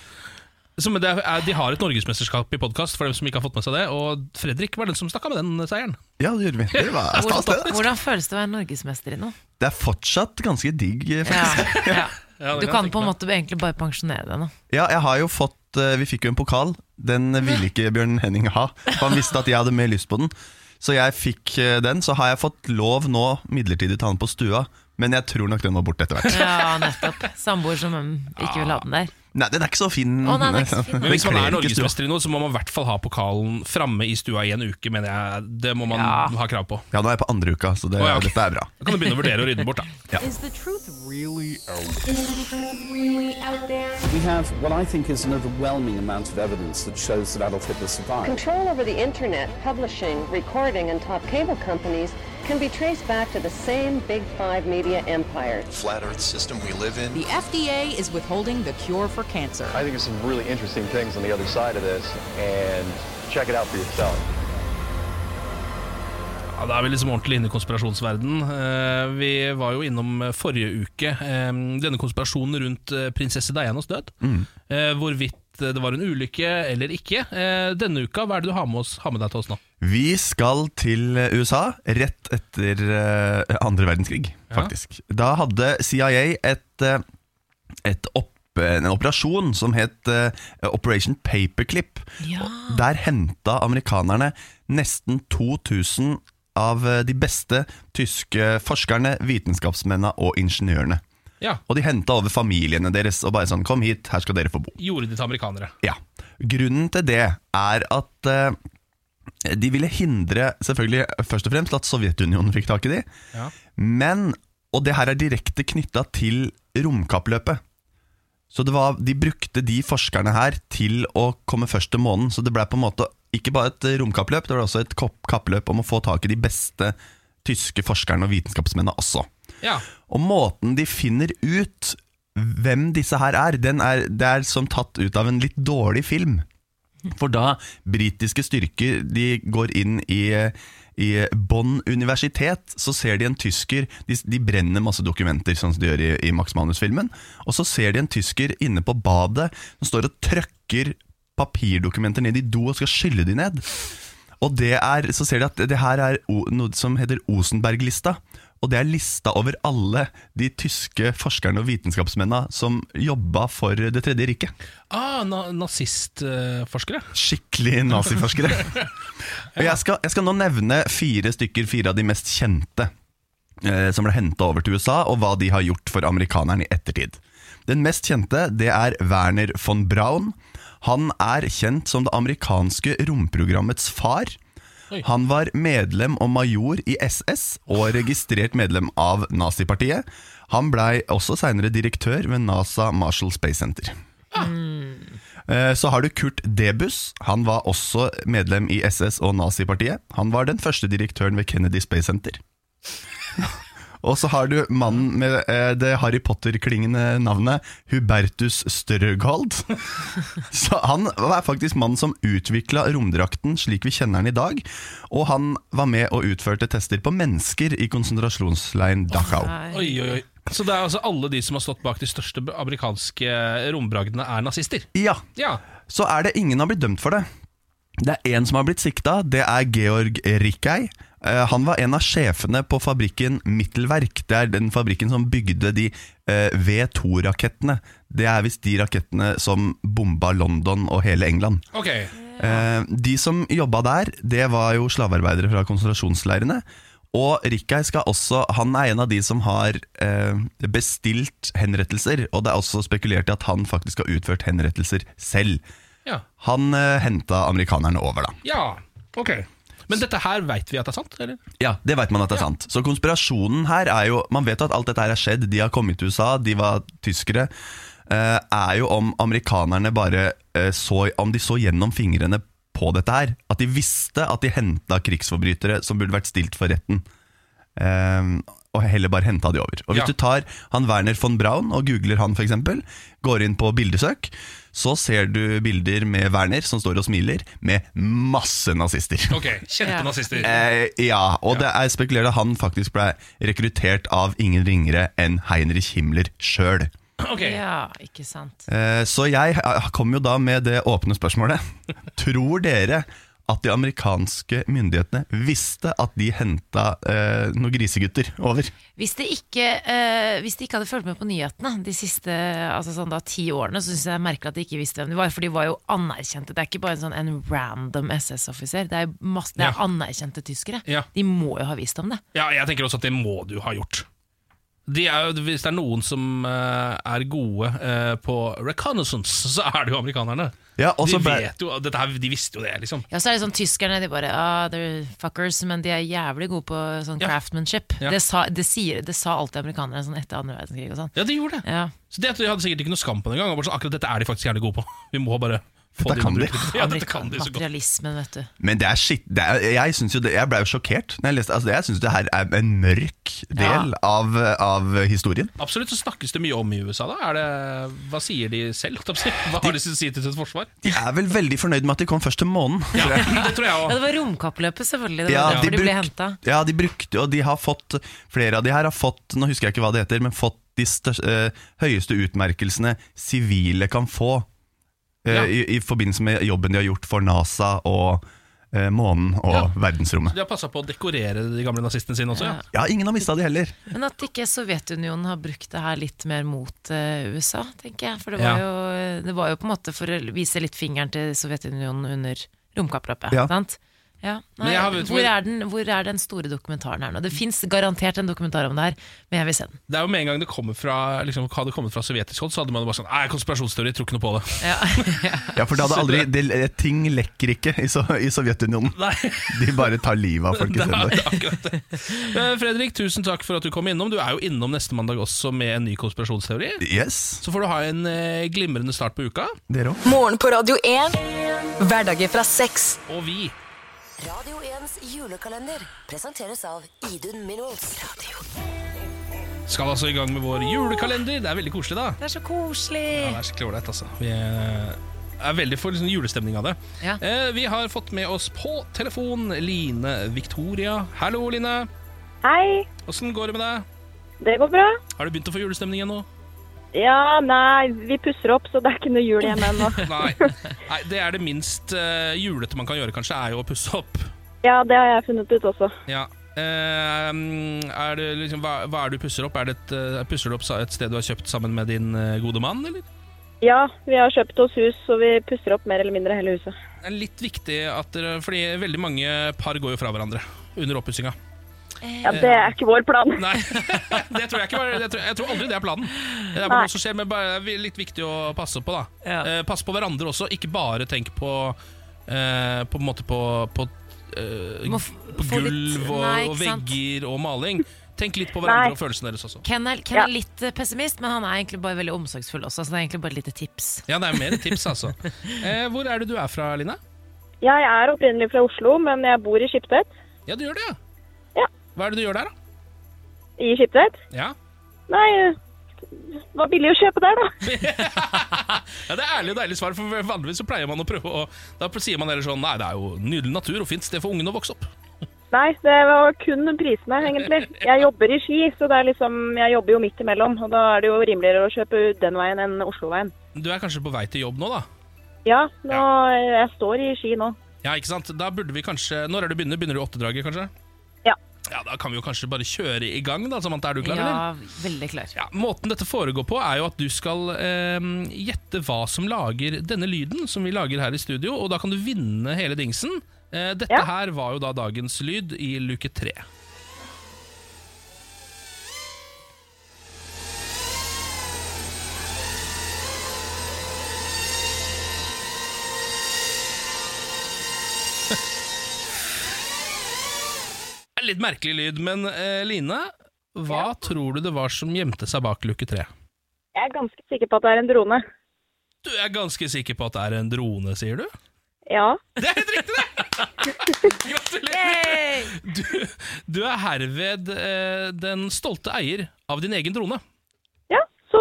De har et norgesmesterskap i podkast, for dem som ikke har fått med seg det. Og Fredrik var den som stakk av med den seieren. Ja, det gjorde vi. Det var stas, det. Hvordan føles det å være norgesmester i noe? Det er fortsatt ganske digg, faktisk. ja. Ja, Du kan på en måte egentlig bare pensjonere deg nå. Ja, jeg har jo fått eh, Vi fikk jo en pokal. Den ville ikke Bjørn Henning ha. For han visste at jeg hadde mer lyst på den. Så jeg fikk eh, den. Så har jeg fått lov nå midlertidig til å ta den på stua. Men jeg tror nok den var borte etter hvert. Ja, nettopp. Samboer som ikke vil ha den der. Nei, den er ikke så fin. Å, nei, den er ikke så fin. Men hvis man er norgesmester i noe, så må man i hvert fall ha pokalen framme i stua i en uke, mener jeg. Det må man Ja. ha krav på. Ja, nå er jeg på andre uka, så det, oh, ja, okay. dette er bra. Da kan du begynne å vurdere å rydde den bort, da. Is the truth really out? Is the truth really out there? We have what I think is an overwhelming amount of evidence that shows that Adolf Hitler survived. Control over the internet, publishing, recording, and top cable companies can be traced back to the same Big Five media empire. flat earth system we live in. The FDA is withholding the cure for cancer. I think there's some really interesting things on the other side of this, and check it out for yourself. Ja, Da er vi liksom ordentlig inne i konspirasjonsverden. Eh, Vi var jo innom eh, forrige uke eh, denne konspirasjonen rundt prinsesse Dianas død. Mm. Hvorvidt det var en ulykke eller ikke. Eh, Denne uka, hva er det du har med, oss, har med deg til oss nå? Vi skal til USA rett etter eh, andre verdenskrig, faktisk. Da hadde CIA et, eh, et opp, en operasjon som het eh, Operation Paperclip. Ja. Der henta amerikanerne nesten 2000 av eh, de beste tyske forskerne, vitenskapsmennene og ingeniørene. Ja, Og de henta over familiene deres og bare sånn 'kom hit, her skal dere få bo'. Gjorde de til amerikanere. Ja. Grunnen til det er at uh, de ville hindre selvfølgelig først og fremst at Sovjetunionen fikk tak i de, Ja. men, og det her er direkte knytta til romkappløpet. Så det var, de brukte de forskerne her til å komme først til månen. Så det ble på en måte ikke bare et romkappløp, det ble også et kappløp om å få tak i de beste tyske forskerne og vitenskapsmennene også. Ja, Og måten de finner ut hvem disse her er, er det er som tatt ut av en litt dårlig film. For da britiske styrker de går inn i, i Bonn universitet, så ser de en tysker De, de brenner masse dokumenter, sånn som de gjør i, i Max Manus-filmen. Og så ser de en tysker inne på badet som står og trøkker papirdokumenter ned i do og skal skylle de ned. Og er, så ser de at det her er noe som heter Osenberg-lista. Og det er lista over alle de tyske forskerne og vitenskapsmennene som jobba for Det tredje riket. ah, na nazistforskere. Skikkelig naziforskere. Og jeg, skal, jeg skal nå nevne fire stykker, fire av de mest kjente, eh, som ble henta over til USA, og hva de har gjort for amerikanerne i ettertid. Den mest kjente det er Werner von Braun. Han er kjent som det amerikanske romprogrammets far. Oi. Han var medlem og major i SS og registrert medlem av nazipartiet. Han blei også seinere direktør ved NASA Marshall Space Center. Ja. Så har du Kurt Debus. Han var også medlem i SS og nazipartiet. Han var den første direktøren ved Kennedy Space Center. Og så har du mannen med eh, det Harry Potter-klingende navnet Hubertus Strøghold. Så han er faktisk mannen som utvikla romdrakten slik vi kjenner den i dag. Og han var med og utførte tester på mennesker i konsentrasjonsleiren Dachau. Oi, oi, oi. Så det er altså alle de som har stått bak de største amerikanske rombragdene, er nazister? Ja. Ja. Så er det ingen som har blitt dømt for det. Det er én som har blitt sikta, det er Georg Rickey. Eh, Han var en av sjefene på fabrikken Mittelverk. Det er den fabrikken som bygde de eh, V2-rakettene. Det er visst de rakettene som bomba London og hele England. Ok. Eh, De som jobba der, det var jo slavearbeidere fra konsentrasjonsleirene. Og Rickey skal også, han er en av de som har bestilt henrettelser, og det er også spekulert i at han faktisk har utført henrettelser selv. Ja. Han eh, henta amerikanerne over, da. ja, ok. Men dette her veit vi at det er sant? eller? Ja, det vet man at det er sant. Så konspirasjonen her er jo Man vet at alt dette her har skjedd, de har kommet til USA, de var tyskere. Uh, er jo om amerikanerne bare uh, så Om de så gjennom fingrene på dette her. At de visste at de henta krigsforbrytere som burde vært stilt for retten. Uh, og heller bare henta de over. Og Hvis Ja. du tar han Werner von Braun og googler han f.eks., går inn på bildesøk, så ser du bilder med Werner som står og smiler, med masse nazister. Ok, Kjente Ja. nazister. Eh, ja, og det er spekulert at han faktisk ble rekruttert av ingen ringere enn Heinrich Himmler sjøl. Ok. Ja, ikke sant. Eh, så jeg eh, kom jo da med det åpne spørsmålet. Tror dere at de amerikanske myndighetene visste at de henta eh, noen grisegutter over? Hvis de ikke, eh, hvis de ikke hadde fulgt med på nyhetene de siste altså sånn da, ti årene, så syns jeg det er merkelig at de ikke visste hvem de var. For de var jo anerkjente. Det er ikke bare en sånn en random SS-offiser. Det er, masse, det er Ja. anerkjente tyskere. Ja. De må jo ha visst om det. Ja, jeg tenker også at det må du ha gjort. De er, hvis det er noen som eh, er gode eh, på reconnaissance, så er det jo amerikanerne. Ja, og de, vet jo, dette her, de visste jo det, liksom. Ja, så er det sånn tyskerne, de bare ah, they're fuckers, men de er jævlig gode på sånn Ja. craftsmanship. Ja. Det, sa, det, sier, det sa alltid amerikanere sånn etter andre verdenskrig og sånn. Ja, de gjorde det. Ja. Så det, De hadde sikkert ikke noe skam på det engang. sånn, Akkurat dette er de faktisk gjerne gode på. Vi må bare Dette det kan de. Ja, dette kan de så. Materialismen, vet du. Men det er shit det er, Jeg synes jo det, jeg ble jo sjokkert når jeg leste altså Jeg syns det her er en mørk del av, av historien. Absolutt, så snakkes det mye om i USA, da. Er det, hva sier de selv? Hva har de de å si til sitt forsvar? De er vel veldig fornøyd med at de kom først til månen. Ja, det tror jeg Ja, det var romkappløpet, selvfølgelig. Det Ja, var derfor de de ble henta. Ja, de brukte jo, de har fått Flere av de her har fått, nå husker jeg ikke hva det heter, men fått de største, øh, høyeste utmerkelsene sivile kan få. Eh, Ja. i, I forbindelse med jobben de har gjort for NASA og eh, månen og Ja. verdensrommet. De har passa på å dekorere de gamle nazistene sine også. Ja. Ja, ingen har mista de heller. Men at ikke Sovjetunionen har brukt det her litt mer mot eh, USA, tenker jeg. For det Ja. var, jo, det var jo på en måte for å vise litt fingeren til Sovjetunionen under romkappløpet. Ja. Sant? Ja. Nei, har- hvor, er den, hvor er den store dokumentaren her nå? Det fins garantert en dokumentar om det her, men jeg vil se den. Det er jo Med en gang det kommer fra, liksom, hadde kommet fra sovjetisk hold, så hadde man bare sånn Nei, konspirasjonsteori, tror ikke noe på det. Ja. Ja, for det hadde aldri det, Ting lekker ikke i, so, i Sovjetunionen. Nei, De bare tar livet av folk det. Eh, Fredrik, tusen takk for at du kom innom. Du er jo innom neste mandag også med en ny konspirasjonsteori. Yes, Så får du ha en eh, glimrende start på uka. dere òg. Morgen på Radio 1. Hverdager fra seks. Og vi Radio 1s julekalender presenteres av Idun Minerals. skal altså i gang med vår julekalender. Det er veldig koselig, da. Det er så koselig! Ja, det er skikkelig ålreit, altså. Vi eh, er veldig for liksom, julestemning av det. Ja. Eh, vi har fått med oss på telefon Line Victoria. Hallo, Line. Hei, Åssen går det med deg? det går bra. Har du begynt å få julestemning ennå? Ja, nei, vi pusser opp, så det er ikke noe jul hjemme ennå. Nei. Nei, det er det minst uh, julete man kan gjøre, kanskje, er jo å pusse opp. Ja, det har jeg funnet ut også. Ja. Uh, er det liksom, hva, hva er det du pusser opp? Er det et, uh, pusser du opp et sted du har kjøpt sammen med din gode mann, eller? Ja, vi har kjøpt oss hus, så vi pusser opp mer eller mindre hele huset. Det er litt viktig at dere Fordi veldig mange par går jo fra hverandre under oppussinga. Ja, det er ikke vår plan. Nei, det tror jeg ikke. var- det tror- Jeg tror aldri det er planen. Det er bare noe som skjer, men bare det er litt viktig å passe på, da. Ja. Eh, pass på hverandre også, ikke bare tenk på eh, På en måte på, på, eh, på gulv og, Nei, og vegger og maling. Tenk litt på hverandre Nei. og følelsene deres også. Ken er, Ken er litt eh, pessimist, men han er egentlig bare veldig omsorgsfull også, så det er egentlig bare et lite tips. Ja, det er mer et tips, altså. Eh, hvor er det du er fra, Line? Jeg er opprinnelig fra Oslo, men jeg bor i Skiptvet. Ja, du gjør det, ja. Ja. Hva er det du gjør der, da? I Skiptveit? Ja, Nei, det var billig å kjøpe der, da. ja Det er ærlig og deilig svar, for vanligvis så pleier man å prøve å Da sier man heller sånn Nei, det er jo nydelig natur og fint sted for ungene å vokse opp. Nei, det var kun prisene, egentlig. Jeg jobber i Ski, så det er liksom, jeg jobber jo midt imellom. Og da er det jo rimeligere å kjøpe den veien enn Osloveien. Du er kanskje på vei til jobb nå, da? Ja, nå, jeg står i Ski nå. Ja, ikke sant? Da burde vi kanskje Når er du begynner? Begynner du i åttedraget, kanskje? Ja. Da kan vi jo kanskje bare kjøre i gang, da. Samantha, er du klar, eller? Ja, veldig klar. Ja, måten dette foregår på er jo at du skal eh, gjette hva som lager denne lyden som vi lager her i studio, og da kan du vinne hele dingsen. Eh, dette Ja. her var jo da dagens lyd i luke tre. Litt merkelig lyd, men eh, Line, hva tror du det var som gjemte seg bak luke tre? Jeg er ganske sikker på at det er en drone. Du er ganske sikker på at det er en drone, sier du? Ja. Det er helt Gratulerer! Du, du er herved eh, den stolte eier av din egen drone. Ja, så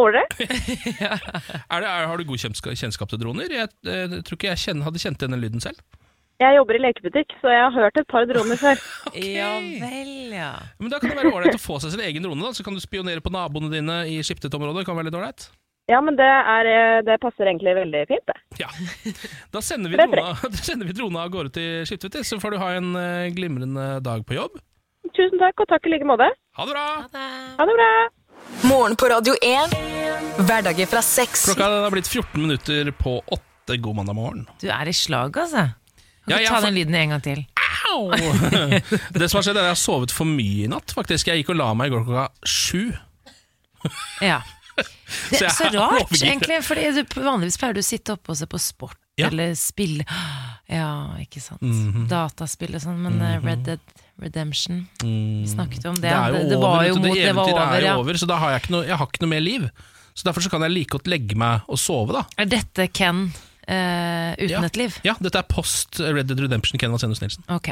ålreit. Det, er, har du god kjennskap, til droner? Jeg, eh, tror ikke jeg kjenner, hadde kjent igjen den lyden selv. Jeg jobber i lekebutikk, så jeg har hørt et par droner før. Ja vel, ja. Men Da kan det være ålreit å få seg sin egen drone, da, så kan du spionere på naboene dine i skiftetområdet. Kan være litt ålreit. Ja, men det, er, eh, det passer egentlig veldig fint, det. Ja. Da sender vi drona, da sender vi drona av gårde til Skiptvet, så får du ha en eh, glimrende dag på jobb. Tusen takk, og takk i like måte. Ha det bra! Ha det bra. Morgen på Radio 1. Hverdager fra 6. Klokka er blitt 14 minutter på åtte. God mandag morgen. Du er i slag, altså. Ja, jeg ta den lyden en gang til? Au! Det som har skjedd, er at jeg har sovet for mye i natt. faktisk Jeg gikk og la meg i går klokka sju. Ja. Det er så rart, overgitt. egentlig. For Vanligvis pleier du å sitte oppe og se på sport Ja. eller spille. Ja, ikke sant. Mhm. Dataspill og sånn, men eh, Red Dead Redemption Vi snakket jo om det. Det er jo det, det over, jo mot, det var over, er jo ja. over, så da har jeg ikke noe, jeg har ikke noe mer liv. Så Derfor så kan jeg like godt legge meg og sove, da. Er dette Ken eh, uten Ja. et liv? Ja, dette er post Red Dead Redemption, Ken Vasenus Nilsen. Ok.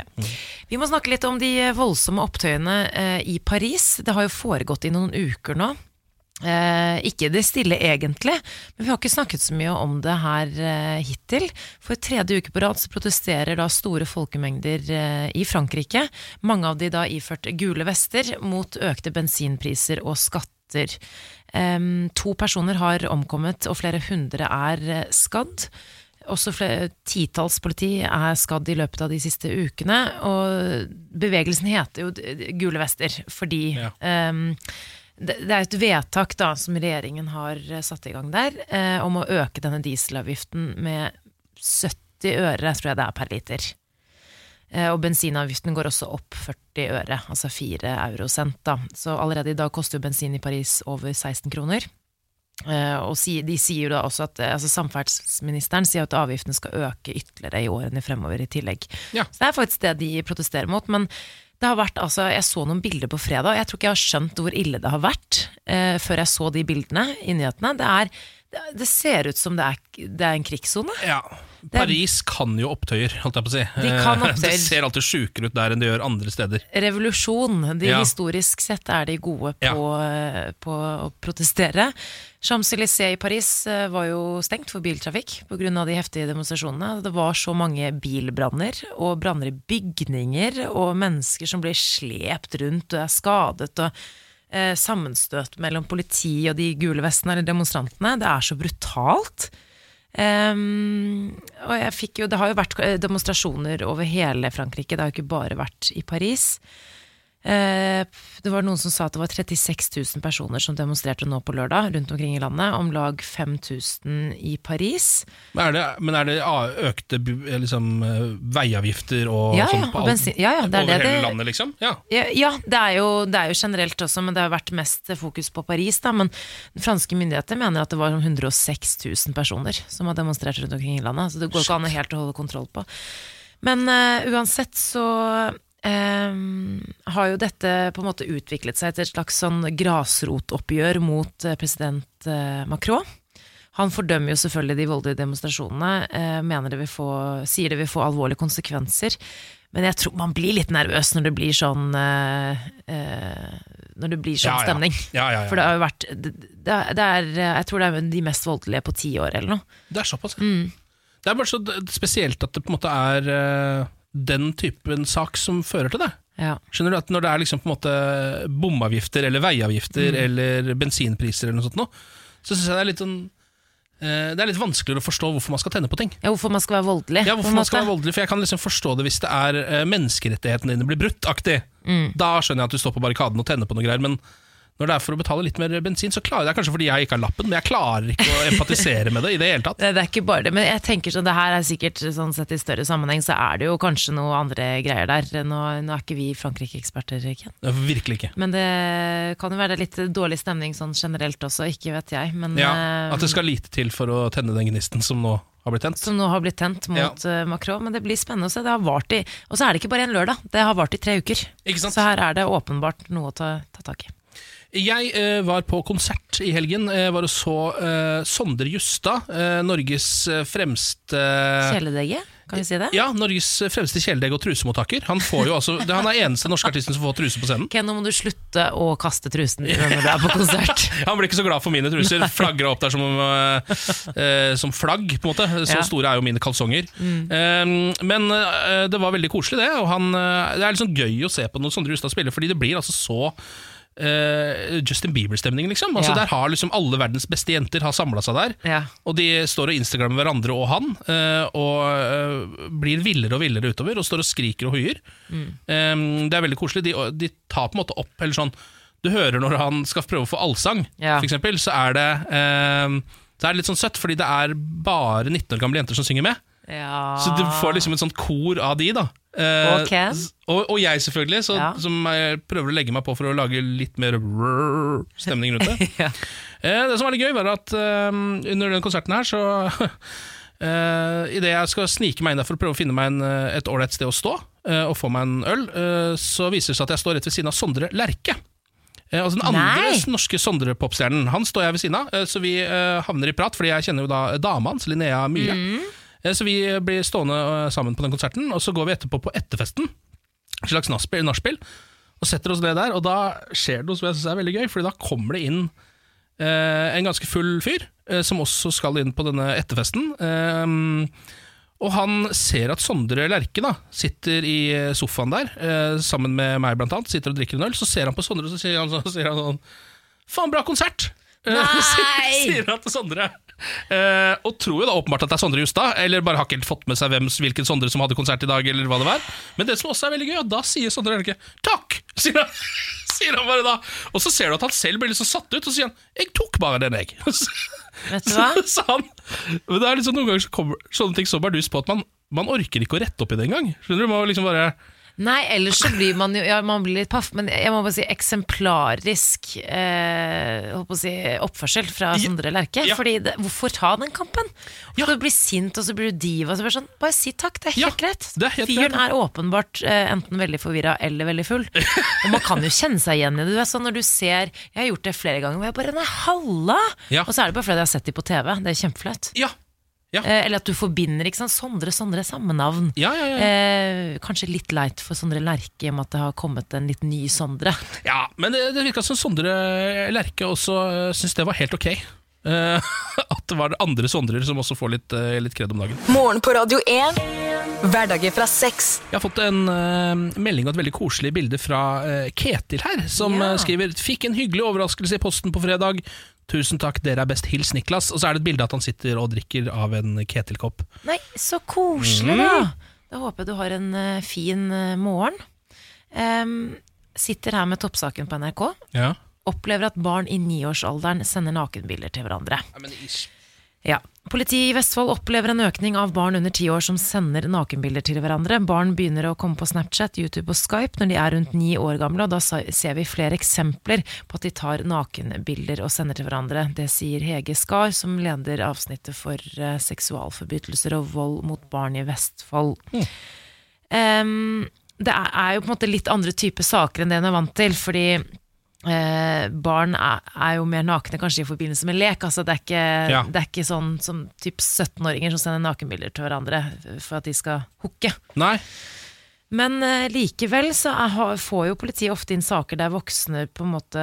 Vi må snakke litt om de voldsomme opptøyene uh, i Paris. Det har jo foregått i noen uker nå. Eh, ikke det stille egentlig, men vi har ikke snakket så mye om det her eh, hittil. For tredje uke på rad så protesterer da store folkemengder eh, i Frankrike. Mange av de da iført gule vester mot økte bensinpriser og skatter. To personer har omkommet, og flere hundre er eh, skadd. Også flere titalls politi er skadd i løpet av de siste ukene. Og bevegelsen heter jo Gule vester fordi Ja. Det er et vedtak da som regjeringen har eh, satt i gang der, eh, om å øke denne dieselavgiften med 70 øre, tror jeg det er per liter. Eh, og bensinavgiften går også opp 40 øre, altså 4 eurosent. Da. Så allerede i dag koster jo bensin i Paris over 16 kroner. Eh, og si, de sier jo da også at eh, altså Samferdselsministeren sier at avgiften skal øke ytterligere i årene fremover i tillegg. Ja. Så det er faktisk det de protesterer mot. Men det har vært, altså, jeg så noen bilder på fredag, og jeg tror ikke jeg har skjønt hvor ille det har vært eh, før jeg så de bildene i nyhetene. Det, er, det, ser ut som det er, det er en krigssone. Ja. Paris kan jo opptøyer, holdt jeg på å si. De kan Eh, opptøyer. Det ser alltid sjukere ut der enn det gjør andre steder. Revolusjon. De, Ja. Historisk sett er de gode på, ja. på å protestere. Champs-Élysées i Paris eh, var jo stengt for biltrafikk pga. de heftige demonstrasjonene. Det var så mange bilbranner og branner i bygninger, og mennesker som blir slept rundt og er skadet. og eh, Sammenstøt mellom politi og de gule vestene eller demonstrantene. Det er så brutalt. Ehm, og jeg fikk jo, det har jo vært eh, demonstrasjoner over hele Frankrike, det har jo ikke bare vært i Paris. Eh, det var noen som sa at det var 36 000 personer som demonstrerte nå på lørdag rundt omkring i landet. Om lag 5000 i Paris. Men er det, men er det økte eh, liksom, eh, veiavgifter og Ja, sånn ja, på alt- bensin- ja, ja, det er over det hele det- landet, liksom? Ja. Ja, ja det, er jo, det er jo generelt også, men det har vært mest fokus på Paris. Da. Men franske myndigheter mener at det var sånn 106 000 personer som har demonstrert rundt omkring i landet. Så det går ikke an å helt å holde kontroll på. Men uh, uansett så eh, har jo dette på en måte utviklet seg til et slags sånn grasrotoppgjør mot eh, president eh, Macron. Han fordømmer jo selvfølgelig de voldelige demonstrasjonene, mener det få, sier det vil få alvorlige konsekvenser. Men jeg tror man blir litt nervøs når det blir sånn eh, eh, Når det blir sånn Ja, ja. stemning. Ja, ja, ja. For det har jo vært det, det er- Jeg tror det er de mest voldelige på ti år, eller noe. Det er såpass. Mm. Det er bare så spesielt at det på en måte er den typen sak som fører til det. Ja. Skjønner du at Når det er liksom på en måte bomavgifter eller veiavgifter Mm. eller bensinpriser, eller noe sånt nå, så syns jeg det er litt sånn eh, Det er litt vanskeligere å forstå hvorfor man skal tenne på ting. Ja, hvorfor man skal være voldelig. Ja, hvorfor man skal være voldelig For jeg kan liksom forstå det hvis det er eh, menneskerettighetene dine blir brutt-aktig. Mm. Da skjønner jeg at du står på barrikaden og tenner på noe greier. Men når det er for å betale litt mer bensin, så klarer jeg kanskje fordi jeg ikke har lappen, men jeg klarer ikke å empatisere med det i det hele tatt. Det, det er ikke bare det, men jeg tenker sånn, det her er sikkert sånn sett i større sammenheng, så er det jo kanskje noe andre greier der. Nå, nå er ikke vi Frankrike-eksperter, Ken. Virkelig ikke. Men det kan jo være litt dårlig stemning sånn generelt også, ikke vet jeg. Men, Ja, eh, At det skal lite til for å tenne den gnisten som nå har blitt tent. som nå har blitt tent mot ja. Macron, men det blir spennende å se. Det har vart i, og så er det ikke bare en lørdag, det har vart i tre uker. Så her er det åpenbart noe å ta, ta tak i. Jeg eh, var på konsert i helgen. Jeg var og så eh, Sondre Justad, eh, Norges eh, fremste Kjæledegge, kan vi si det? Ja, Norges fremste kjæledegg og trusemottaker. Han, får jo altså, han er eneste norske artisten som får truse på scenen. Ken, nå må du slutte å kaste trusen når du er på konsert. Han blir ikke så glad for mine truser. Flagra opp der som, eh, eh, som flagg, på en måte. Så Ja. store er jo mine kalsonger. Eh, men uh, det var veldig koselig, det. Og han, eh, det er liksom gøy å se på når Sondre Justad spiller, fordi det blir altså så eh, Justin Bieber-stemning, liksom. Altså, Ja. Der har liksom alle verdens beste jenter har samla seg der. Ja. Og de står og instagrammer hverandre og han, uh, og uh, blir villere og villere utover, og står og skriker og hoier. Eh, det er veldig koselig. De, de tar på en måte opp eller sånn Du hører når han skal prøve å få allsang, Ja. for eksempel, så er det Så er det litt sånn søtt, fordi det er bare 19 år gamle jenter som synger med. Ja. Så du får liksom et sånt kor av de, da. Eh, Og og, og jeg, selvfølgelig, så, Ja. som prøver å legge meg på for å lage litt mer stemning rundt det. Ja. Eh, det som var litt gøy, var at eh, under den konserten her, så uh, Idet jeg skal snike meg inn der for å prøve å finne meg en, et ålreit sted å stå eh, og få meg en øl, eh, så viser det seg at jeg står rett ved siden av Sondre Lerche. Eh, altså Den andre Nei. norske Sondre-popstjernen. Han står jeg ved siden av, så vi havner i prat, fordi jeg kjenner jo da dama hans, Linnea Myhre. Eh, Så vi blir stående eh, sammen på den konserten, og så går vi etterpå på etterfesten. Et slags nachspiel, og setter oss ned der. Og da skjer det noe som jeg syns er veldig gøy, Fordi da kommer det inn eh, en ganske full fyr, eh, som også skal inn på denne etterfesten. Eh, og han ser at Sondre Lerche sitter i sofaen der, eh, sammen med meg blant annet, sitter og drikker en øl. Så ser han på Sondre, og sier så sier han sånn Faen, bra konsert! Eh, Nei! sier han til Sondre. Eh, og tror jo da åpenbart at det er Sondre Justad, eller bare har ikke helt fått med seg hvem, hvilken Sondre som hadde konsert i dag, eller hva det var. Men det som også er veldig gøy, da sier Sondre Elke 'takk', sier han. Sier han bare da Og så ser du at han selv blir litt så satt ut, og så sier han 'jeg tok bare den, jeg'. Vet du hva? Så han, men det er liksom Noen ganger så kommer sånne ting så bardus på at man, man orker ikke å rette opp i det engang. Skjønner du? Man liksom bare Nei, ellers så blir man jo Ja, man blir litt paff, men jeg må bare si eksemplarisk eh, si, oppførsel fra Sondre Lerche. Ja. Fordi det, hvorfor ta den kampen? Hvorfor du blir sint, og så blir du diva. Så blir sånn, bare si takk, det er helt greit. det er helt Fyren er åpenbart eh, enten veldig forvirra eller veldig full. og man kan jo kjenne seg igjen i det. Du er sånn når du ser Jeg har gjort det flere ganger, hvor jeg bare Nei, halla! Ja. Og så er det bare fordi jeg har sett dem på TV. Det er kjempeflaut. Ja. Ja. Eh, eller at du forbinder ikke sant? Sondre, Sondre, samme navn. Ja, ja, ja. Eh, kanskje litt leit for Sondre Lerche i og med at det har kommet en litt ny Sondre. Ja, men det, det virka som Sondre Lerche også uh, syntes det var helt ok. Eh, at det var andre Sondrer som også får litt, uh, litt kred om dagen. Morgen på Radio 1. Hverdager fra seks. Jeg har fått en uh, melding og et veldig koselig bilde fra uh, Ketil her, som Ja. uh, skriver 'Fikk en hyggelig overraskelse i posten på fredag'. Tusen takk, dere er best. Hils Niklas. Og så er det et bilde at han sitter og drikker av en ketilkopp. Nei, så koselig, Mm. da! Da håper jeg du har en uh, fin uh, morgen. Um, sitter her med toppsaken på NRK. Ja. Opplever at barn i niårsalderen sender nakenbilder til hverandre. Ja, men ish. Ja. Politiet i Vestfold opplever en økning av barn under ti år som sender nakenbilder til hverandre. Barn begynner å komme på Snapchat, YouTube og Skype når de er rundt ni år gamle, og da ser vi flere eksempler på at de tar nakenbilder og sender til hverandre. Det sier Hege Skar, som leder avsnittet for eh, seksualforbrytelser og vold mot barn i Vestfold. Em, det er, jo på en måte litt andre typer saker enn det en er vant til, fordi eh, barn er, er jo mer nakne kanskje i forbindelse med lek. Altså, det, er ikke, Ja. det er ikke sånn som typ 17-åringer som sender nakenbilder til hverandre for at de skal hooke. Nei. Men eh, likevel så er, får jo politiet ofte inn saker der voksne på en måte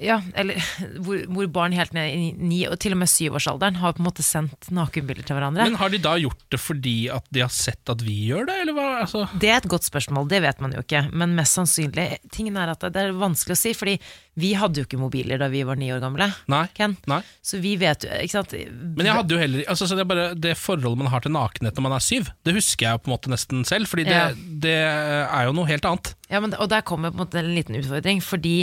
Ja, eller hvor, hvor barn helt ned i ni, og til og med syvårsalderen har på en måte sendt nakenbilder til hverandre. Men har de da gjort det fordi at de har sett at vi gjør det, eller hva? Altså, Det er et godt spørsmål, det vet man jo ikke. Men mest sannsynlig Tingen er at det er vanskelig å si, fordi vi hadde jo ikke mobiler da vi var ni år gamle. nei, Ken. nei. Så vi vet jo ikke sant? Men jeg hadde jo heller altså, så det, er bare, det forholdet man har til nakenhet når man er syv, det husker jeg på en måte nesten selv, Fordi det, Ja. det er jo noe helt annet. Ja, men, og der kommer på en måte en liten utfordring, fordi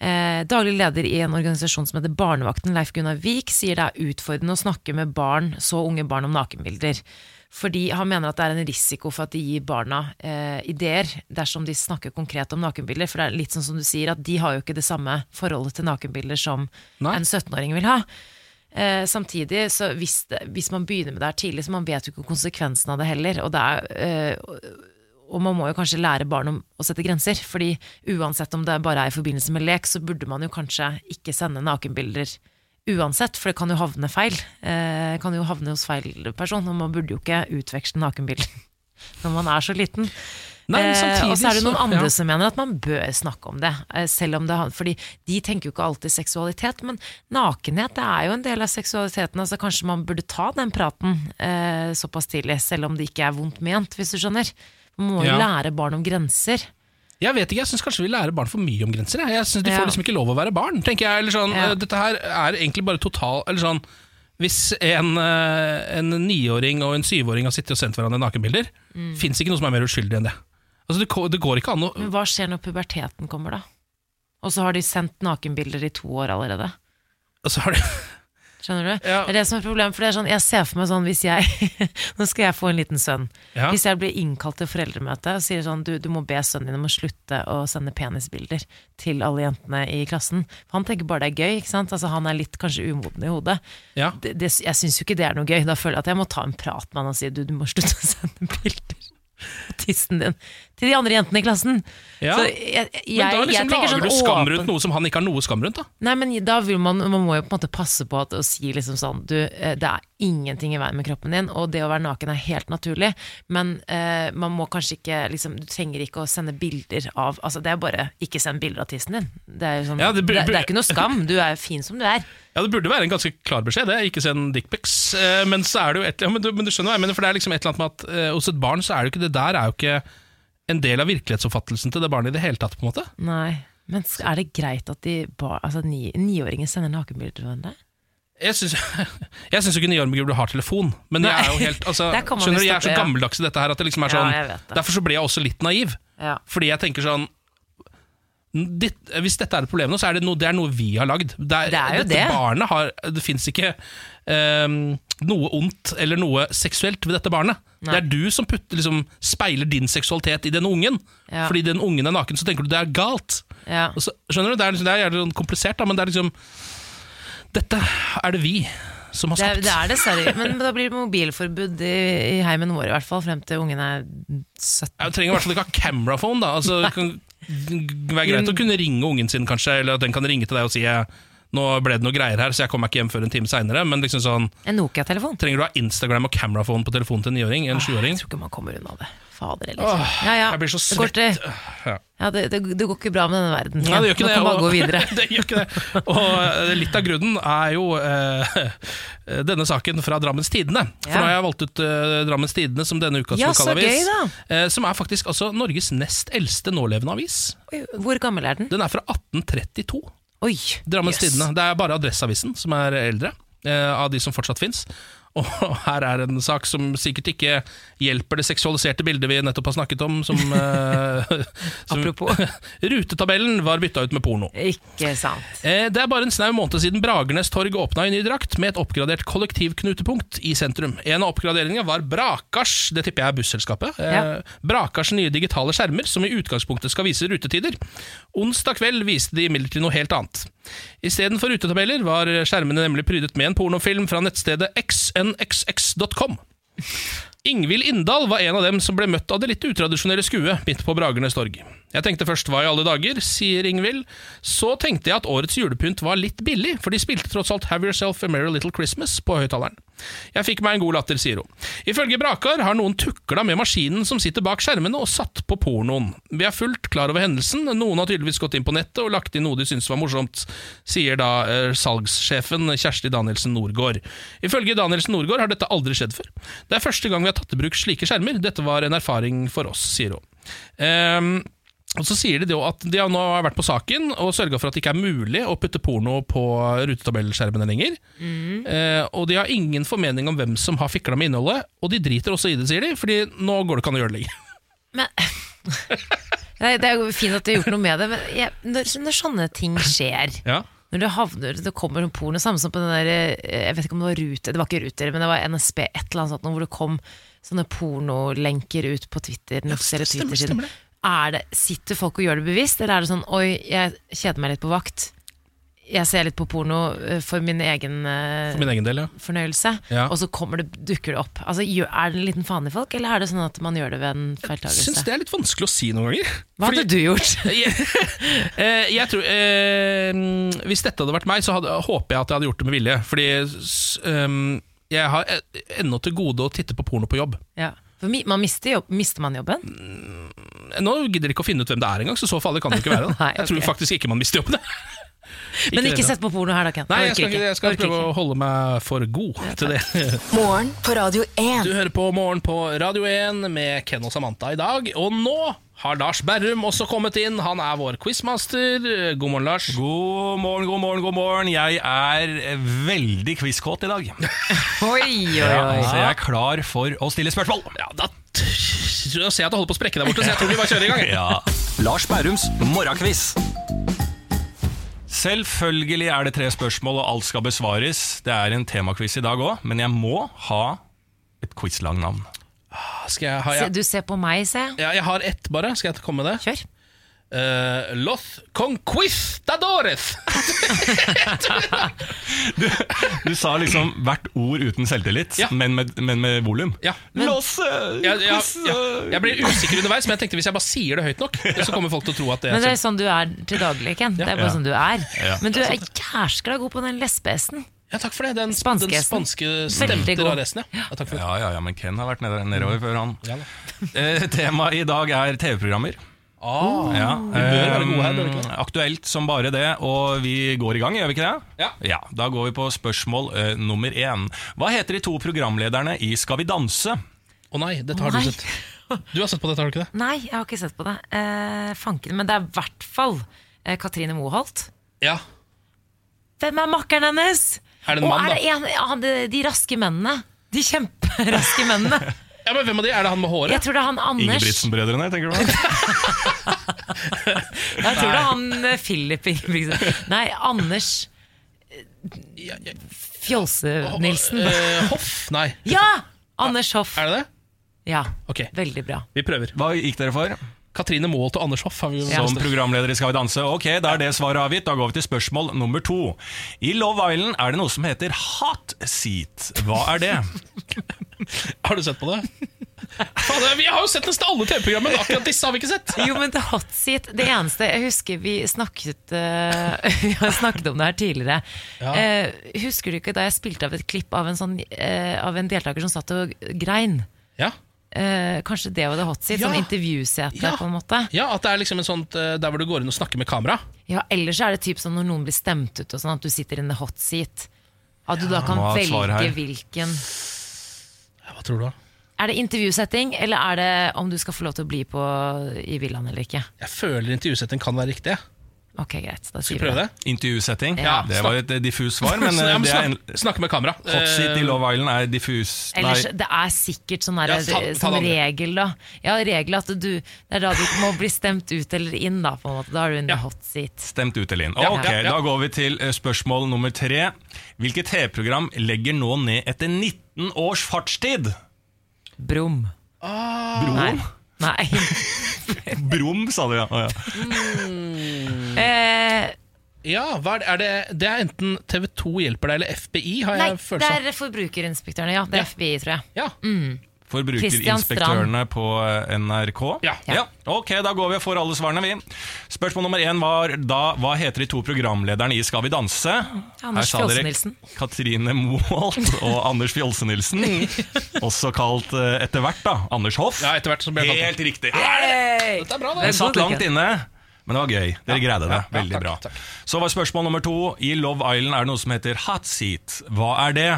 eh, daglig leder i en organisasjon som heter Barnevakten, Leif Gunnar Vik, sier det er utfordrende å snakke med barn, så unge barn om nakenbilder. Fordi han mener at det er en risiko for at de gir barna eh, ideer dersom de snakker konkret om nakenbilder. For det er litt sånn som du sier, at de har jo ikke det samme forholdet til nakenbilder som Nei. en 17-åring vil ha. Eh, samtidig, så hvis, det, hvis man begynner med det her tidlig, så man vet jo ikke konsekvensen av det heller. Og, det er, eh, og man må jo kanskje lære barn om å sette grenser. Fordi uansett om det bare er i forbindelse med lek, så burde man jo kanskje ikke sende nakenbilder uansett, for det kan jo havne feil. Eh, kan jo havne hos feil person, og man burde jo ikke utveksle nakenbilder når man er så liten. Nei, samtidig, Eh, og så er det noen andre ja. som mener at man bør snakke om det. eh, Selv om det fordi de tenker jo ikke alltid seksualitet, men nakenhet det er jo en del av seksualiteten. Altså Kanskje man burde ta den praten eh, såpass tidlig, selv om det ikke er vondt ment, hvis du skjønner. Må jo Ja. lære barn om grenser. Jeg vet ikke, jeg syns kanskje vi lærer barn for mye om grenser. Jeg, jeg synes De Ja. får liksom ikke lov å være barn. tenker jeg eller sånn, Ja. eh, Dette her er egentlig bare total Eller sånn Hvis en, eh, en niåring og en syvåring har sittet og sendt hverandre nakenbilder, Mm. fins ikke noe som er mer uskyldig enn det. Altså Det, det går ikke an å Men hva skjer når puberteten kommer, da? Og så har de sendt nakenbilder i to år allerede. Og så har de Skjønner du? Ja. Det er det som er problemet. For det er sånn, jeg ser for meg sånn hvis jeg Nå skal jeg få en liten sønn. Ja. Hvis jeg blir innkalt til foreldremøte og sier sånn du, du må be sønnen din om å slutte å sende penisbilder til alle jentene i klassen. For han tenker bare det er gøy. ikke sant? Altså Han er litt kanskje umoden i hodet. Ja. Det, det, jeg syns jo ikke det er noe gøy. Da føler jeg at jeg må ta en prat med han og si du, du må slutte å sende bilder av tissen din til de andre jentene i klassen. Ja. Så jeg, jeg, Men da liksom lager sånn du skam åpen- rundt noe som han ikke har noe skam rundt. da Nei, men da vil man, man må jo på en måte passe på at, å si liksom sånn Du, eh, det er ingenting i veien med kroppen din, og det å være naken er helt naturlig, men uh, man må kanskje ikke liksom, Du trenger ikke å sende bilder av Altså, det er bare ikke send bilder av tissen din. Det er, sånn, Ja, det det, det, er ikke noe skam. Du er fin som du er. Ja, Det burde være en ganske klar beskjed, det. Ikke send dickpics. Eh, men så er det jo et, ja, men, du, men du skjønner hva jeg mener, for det er liksom et eller annet med at uh, hos et barn så er det jo ikke det der er jo ikke en del av virkelighetsoppfattelsen til det barnet i det hele tatt. på en måte Nei. Men er det greit at de altså, ni, niåringer sender nakenbilder til hverandre? Jeg syns, jo ikke niåringer burde ha telefon, men jeg er jo helt altså, Skjønner du, Jeg er så gammeldags i dette her at det liksom er sånn ja, det. Derfor så ble jeg også litt naiv. Ja. Fordi jeg tenker sånn ditt, Hvis dette er et problem nå, så er det noe, det er noe vi har lagd. Det er, Det er jo dette det. barnet har Det fins ikke ehm, noe ondt eller noe seksuelt ved dette barnet. Nei. Det er du som putter, liksom, speiler din seksualitet i den ungen. Ja. Fordi den ungen er naken, så tenker du det er galt. Ja. Og så, skjønner du, Det er, liksom, det er jævlig sånn komplisert, da, men det er liksom Dette er det vi som har Det, skapt. det er dessverre Men da blir det mobilforbud i, i heimen vår, i hvert fall, frem til ungen er 17. Jeg trenger i hvert fall ikke ha cameraphone. da altså, Det kan være greit å kunne ringe ungen sin, kanskje, eller at den kan ringe til deg og si nå ble det noe greier her, så jeg kommer meg ikke hjem før en time seinere. Men liksom sånn, En Nokia-telefon. trenger du ha Instagram og camerafon på telefonen til en niåring? En sjuåring? Jeg tror ikke man kommer unna det. Fader eller Åh, ja, ja. jeg blir så Det går til- Ja. Det, det, det går ikke bra med denne verden. Ja, det gjør ikke Nå det. kan bare gå videre. det gjør ikke det. Og eh, litt av grunnen er jo eh, denne saken fra Drammens Tidende. For nå har jeg valgt ut eh, Drammens Tidende som denne ukas Ja, så gøy, da. eh, som er faktisk altså Norges nest eldste nålevende avis. Hvor gammel er den? Den er fra 1832. Oi, Drammens yes. Tidende. Det er bare Adresseavisen som er eldre, eh, av de som fortsatt fins. Og her er en sak som sikkert ikke hjelper det seksualiserte bildet vi nettopp har snakket om. Som, eh, som Apropos. Rutetabellen var bytta ut med porno. Ikke sant. Eh, Det er bare en snau måned siden Bragernes torg åpna i ny drakt, med et oppgradert kollektivknutepunkt i sentrum. En av oppgraderingene var Brakars, det tipper jeg er busselskapet. Eh, Ja. Brakars nye digitale skjermer, som i utgangspunktet skal vise rutetider. Onsdag kveld viste de imidlertid noe helt annet. Istedenfor rutetabeller var skjermene nemlig prydet med en pornofilm fra nettstedet xnxx.com. Ingvild Inndal var en av dem som ble møtt av det litt utradisjonelle skuet midt på Bragernes torg. Jeg tenkte først hva i alle dager, sier Ingvild. Så tenkte jeg at årets julepynt var litt billig, for de spilte tross alt Have Yourself a Merry Little Christmas på høyttaleren. Jeg fikk meg en god latter, sier hun. Ifølge Brakar har noen tukla med maskinen som sitter bak skjermene og satt på pornoen. Vi er fullt klar over hendelsen, noen har tydeligvis gått inn på nettet og lagt inn noe de syntes var morsomt, sier da eh, salgssjefen Kjersti Danielsen Norgård. Ifølge Danielsen Norgård har dette aldri skjedd før. Det er første gang vi har tatt i bruk slike skjermer, dette var en erfaring for oss, sier hun. Ehm, og så sier de jo at de har nå vært på saken og sørga for at det ikke er mulig å putte porno på rutetabellskjermene lenger. Eh, og de har ingen formening om hvem som har fikla med innholdet, og de driter også i det, sier de, fordi nå går det ikke an å gjøre det lenger. Er, det er jo fint at de har gjort noe med det, men jeg, når, når sånne ting skjer Ja. Når det havner, det kommer noen porno Samme som på den der eh, Jeg vet ikke om det var Ruter, det var ikke Ruter, men det var NSB et eller annet sånt, Hvor det kom sånne pornolenker ut på Twitter Ja, stemmer, stemmer det. Er det, Sitter folk og gjør det bevisst, eller er det sånn Oi, jeg kjeder meg litt på vakt Jeg ser litt på porno eh, for min egen, eh, For min egen del, ja. fornøyelse Ja. Og så det, dukker det opp altså, Er det en liten faen i folk, eller er det sånn at man gjør det ved en feiltagelse? Jeg syns det er litt vanskelig å si noen ganger. Hva hadde du gjort? jeg, eh, jeg tror eh, Hvis dette hadde vært meg, så hadde, håper jeg at jeg hadde gjort det med vilje. Fordi ehm, jeg har ennå til gode å titte på porno på jobb. Ja. For man mister, jobb, mister man jobben? Nå gidder de ikke å finne ut hvem det er engang, så så farlig kan det ikke være. Da. Nei, Jeg tror faktisk ikke man mister jobben. Men ikke sett på porno her, da, Ken. Nei, jeg skal, ikke, jeg skal prøve å holde meg for god til det. Morgen på Radio 1. Du hører på Morgen på Radio 1 med Ken og Samantha i dag. Og nå har Lars Berrum også kommet inn. Han er vår quizmaster. God morgen, Lars. God morgen, god morgen, god morgen. Jeg er veldig quizkåt i dag. Oi, oi, Ja, oi. så jeg er klar for å stille spørsmål. Ja, da ser jeg at det holder på å sprekke der borte, så jeg tror vi bare kjører i gang. Ja. Lars Berrums morgenkviss. Selvfølgelig er det tre spørsmål, og alt skal besvares. Det er en temakviss i dag òg, men jeg må ha et quizlang-navn. Skal jeg, har jeg, du ser på meg, se. ja, jeg har ett bare. Skal jeg komme med det? Kjør. Uh, Los Conquistadores! Du sa liksom hvert ord uten selvtillit, Ja. men med, men med volum. Ja. Los uh, Jeg, jeg, blir usikker underveis, men jeg tenkte hvis jeg bare sier det høyt nok, så kommer folk til å tro at det er Men det er er sånn du er til daglig, Ken. Det er bare Ja. sånn du er. Ja. Men du er jæskla god på den lesbe-s-en. Ja, takk for det. Den, Spanske den spanske stemte god. raresten, ja. ja. Ja, ja, ja, men Ken har vært nede, nedover før han. Ja. Eh, Temaet i dag er TV-programmer. Ah, Ja, gode her, eh. Aktuelt som bare det, og vi går i gang, gjør vi ikke det? Ja. ja Da går vi på spørsmål uh, nummer én. Hva heter de to programlederne i Skal vi danse? Å nei, dette har Nei. du sett. Du har sett på dette, har du ikke det? Nei, jeg har ikke sett på det. Uh, fanken, men det er i hvert fall uh, Katrine Moholt. Ja. Hvem er makkeren hennes? Er det en Og mann, er det en, ja, de, de raske mennene. De kjemperaske mennene. ja, men Hvem av de? Er det han med Jeg håret? tror det er han Anders. Ingebrigtsen-brødrene, tenker du på? Jeg tror det er han eh, Philip Ingebrigtsen. Nei, Anders Ja, ja. Fjolse-Nilsen. Eh, Hoff? Nei. Ja! Anders Hoff. Er det det? Ja, Ok, veldig bra. vi prøver. Hva gikk dere for? Katrine Maalt og Anders Hoff har vi. Som programleder i Skal vi danse? Ok, da er det svaret avgitt. Da går vi til spørsmål nummer to. I Love Island er det noe som heter hot seat. Hva er det? Har du sett på det? Fader, vi har jo sett nesten alle TV-programmer, men akkurat disse har vi ikke sett. Jo, men det Hot Seat Det eneste Jeg husker vi snakket uh, Vi har snakket om det her tidligere. Ja. Uh, husker du ikke da jeg spilte av et klipp av en, sånn, uh, av en deltaker som satt og grein? Ja. Eh, kanskje det var det Hot Seat? Ja. Sånn intervjusete, Ja. på en måte? ja, at det er liksom en sånt eh, der hvor du går inn og snakker med kamera. Ja, ellers er det typ sånn når noen blir stemt ut, og sånn at du sitter in the hot seat. At du da kan velge hvilken hva tror du da? Er det intervjusetting, eller er det om du skal få lov til å bli på i villaen eller ikke? Jeg føler intervjusetting kan være riktig. Ok, greit. Da sier vi vi prøve det. Intervjusetting? Ja. Det var et eh, diffus svar, men eh, ja, men det en snak, snakke med kamera. hot seat i Eh, Love Island er diffus Ellers, Nei, det er sikkert sånn Ja, ta- ta som regel, da. Ja, regel at du Det er da du må bli stemt ut eller inn, da, på en måte. Da er du en Ja. hot seat. stemt ut eller inn. Ok, ja, ja. Da går vi til eh, spørsmål nummer tre. Hvilket TV-program legger nå ned etter 19 års fartstid? Brum. Brom? Nei. Brum, Brom, sa du, ja. Oh, ja. Eh, Ja, hva er det, er det, det er enten TV2 hjelper deg eller FBI, har nei, jeg det er Forbrukerinspektørene, ja. Det er Ja. FBI, tror jeg. Ja. Forbrukerinspektørene på eh, NRK. Ja. Ok, da går vi og får alle svarene, vi. Spørsmål nummer én var da Hva heter de to programlederne i Skal vi danse? Anders Fjolse-Nilsen. Katrine Moholt og Anders Fjolse-Nilsen. Også kalt eh, etter hvert da Anders Hoff. Ja, etter hvert som ble kalt Helt riktig. Dette er bra, Det det. satt langt inne. Men det var gøy. Dere greide det. ja, Veldig takk, bra. takk. Så var spørsmål nummer to. I Love Island er det noe som heter hot seat. Hva er det?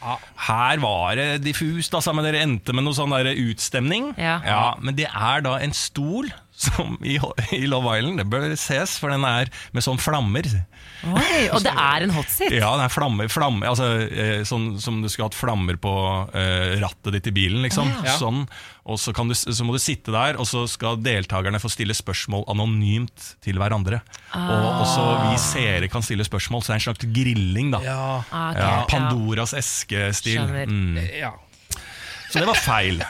Her var det diffust, altså, men dere endte med noe sånn der utstemning. Ja. Men det er da en stol som i, i Love Island. Det bør ses, for den er med sånn flammer. Oi, og det er en hotseat? Ja, det er flammer, flamme altså, eh, sånn som du skulle hatt flammer på eh, rattet ditt i bilen, liksom. Ja. Sånn, og så, kan du, så må du sitte der, og så skal deltakerne få stille spørsmål anonymt til hverandre. Ah. Og også vi seere kan stille spørsmål, så det er en slags grilling, da. Ja. Ah, okay, Ja, ja. Pandoras eske-stil. Skjønner. Mm. Ja. Så det var feil.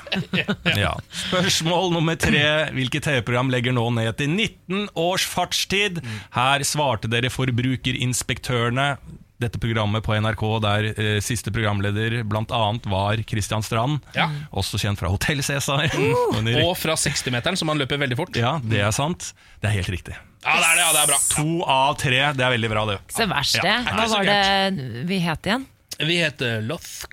Ja. Spørsmål nummer tre. Hvilket TV-program legger nå ned til 19 års fartstid? Her svarte dere Forbrukerinspektørene. Dette programmet på NRK der eh, siste programleder bl.a. var Christian Strand. Ja. Også kjent fra Hotell Cæsar. Under- Og fra 60-meteren, som han løper veldig fort. Ja, det er sant. Det er helt riktig. Ja, det er det, ja, det er bra. To av tre. Det er veldig bra, det. Så verst det. Ja, Hva ikke så var det vi het igjen? Vi heter Los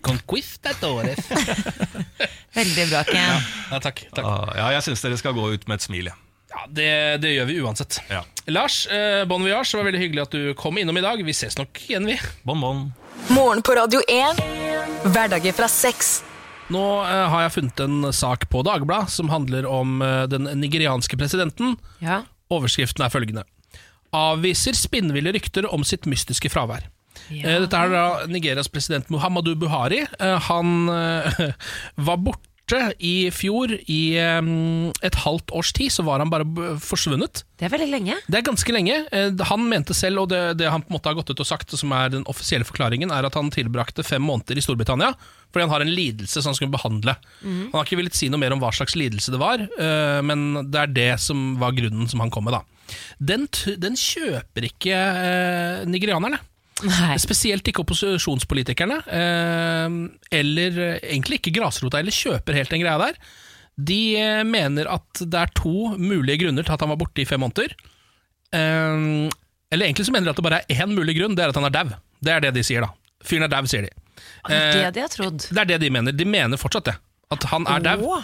året. Veldig bra, Ken. Ja, takk. takk. Ah, Ja, jeg syns dere skal gå ut med et smil. ja. Ja, det, det gjør vi uansett. Ja. Lars, eh, bon voyage. Det var veldig hyggelig at du kom innom i dag. Vi ses nok igjen, vi. Bon, bon. Morgen på Radio 1. Hverdager fra seks. Nå eh, har jeg funnet en sak på Dagbladet som handler om eh, den nigerianske presidenten. Ja. Overskriften er følgende. Avviser spinnville rykter om sitt mystiske fravær. Eh, Dette er da Nigerias president Muhammadu Buhari. Eh, Han eh, var borte i fjor. I et halvt års tid så var han bare forsvunnet. Det er veldig lenge. Det er ganske lenge. Han mente selv, og det, det han på en måte har gått ut og sagt, som er den offisielle forklaringen, er at han tilbrakte fem måneder i Storbritannia fordi han har en lidelse som han skulle behandle. Mm. Han har ikke villet si noe mer om hva slags lidelse det var, men det er det som var grunnen som han kom med. da. Den, den kjøper ikke eh, nigerianerne. Nei. Spesielt ikke opposisjonspolitikerne, eh, eller eh, egentlig ikke grasrota, eller kjøper helt den greia der. De eh, mener at det er to mulige grunner til at han var borte i fem måneder. Eller egentlig så mener de at det bare er én mulig grunn, det er at han er dau. Det er det de sier, da. Fyren er dau, sier de. Det er det de har trodd. det er det de mener. De mener fortsatt det. At han er dau.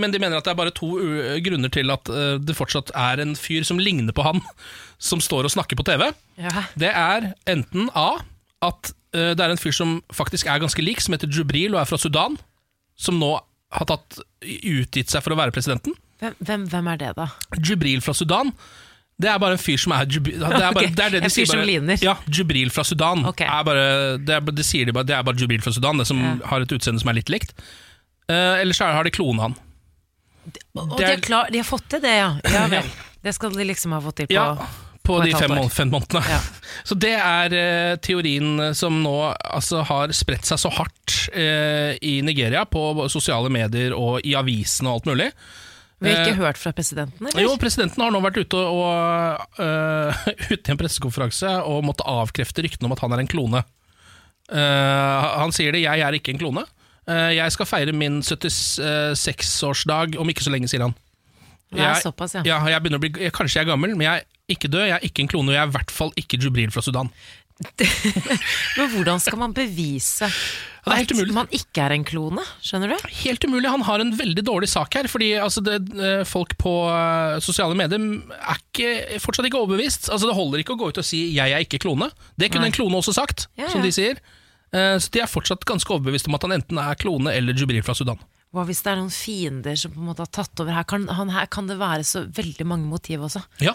Men de mener at det er bare to uh, grunner til at uh, det fortsatt er en fyr som ligner på han, som står og snakker på TV. Ja. Det er enten A. At uh, det er en fyr som faktisk er ganske lik, som heter Jubril og er fra Sudan. Som nå har tatt, utgitt seg for å være presidenten. Hvem, hvem, hvem er det, da? Jubril fra Sudan. Det er bare en fyr som er Jubril det er, bare, okay. det er det de en fyr sier bare, som ligner. Ja, Jubril fra Sudan. Okay. Er bare, det, er, det sier de bare, det er bare Jubril fra Sudan, det som Ja. har et utseende som er litt likt. Uh, Eller så har de klona han. Og de, er- klar, de har fått til det, ja. ja vel. Det skal de liksom ha fått til på Ja, på de fem, fem månedene. Ja. Så det er eh, teorien eh, som nå altså, har spredt seg så hardt eh, i Nigeria, på sosiale medier og i avisene og alt mulig. Vi har ikke Eh, hørt fra presidenten, eller? Jo, presidenten har nå vært ute, og, uh, ute i en pressekonferanse og måtte avkrefte ryktene om at han er en klone. Uh, han sier det, jeg er ikke en klone. Eh, jeg skal feire min 76-årsdag om ikke så lenge, sier han. Jeg, ja, såpass, ja. ja jeg bli, jeg, kanskje jeg er gammel, men jeg er ikke død, jeg er ikke en klone, og jeg er i hvert fall ikke Jubril fra Sudan. Men hvordan skal man bevise at man ikke er en klone? Skjønner du? Helt umulig. Han har en veldig dårlig sak her. Fordi altså, det, eh, folk på eh, sosiale medier er ikke, fortsatt ikke overbevist. Altså, det holder ikke å gå ut og si 'jeg er ikke klone'. Det kunne Nei. en klone også sagt, Ja, som de sier. Eh, Så de er fortsatt ganske overbevist om at han enten er klone eller Jubril fra Sudan. Hva hvis det er noen fiender som på en måte har tatt over her? Kan, han, her kan det være så veldig mange motiv også. Ja.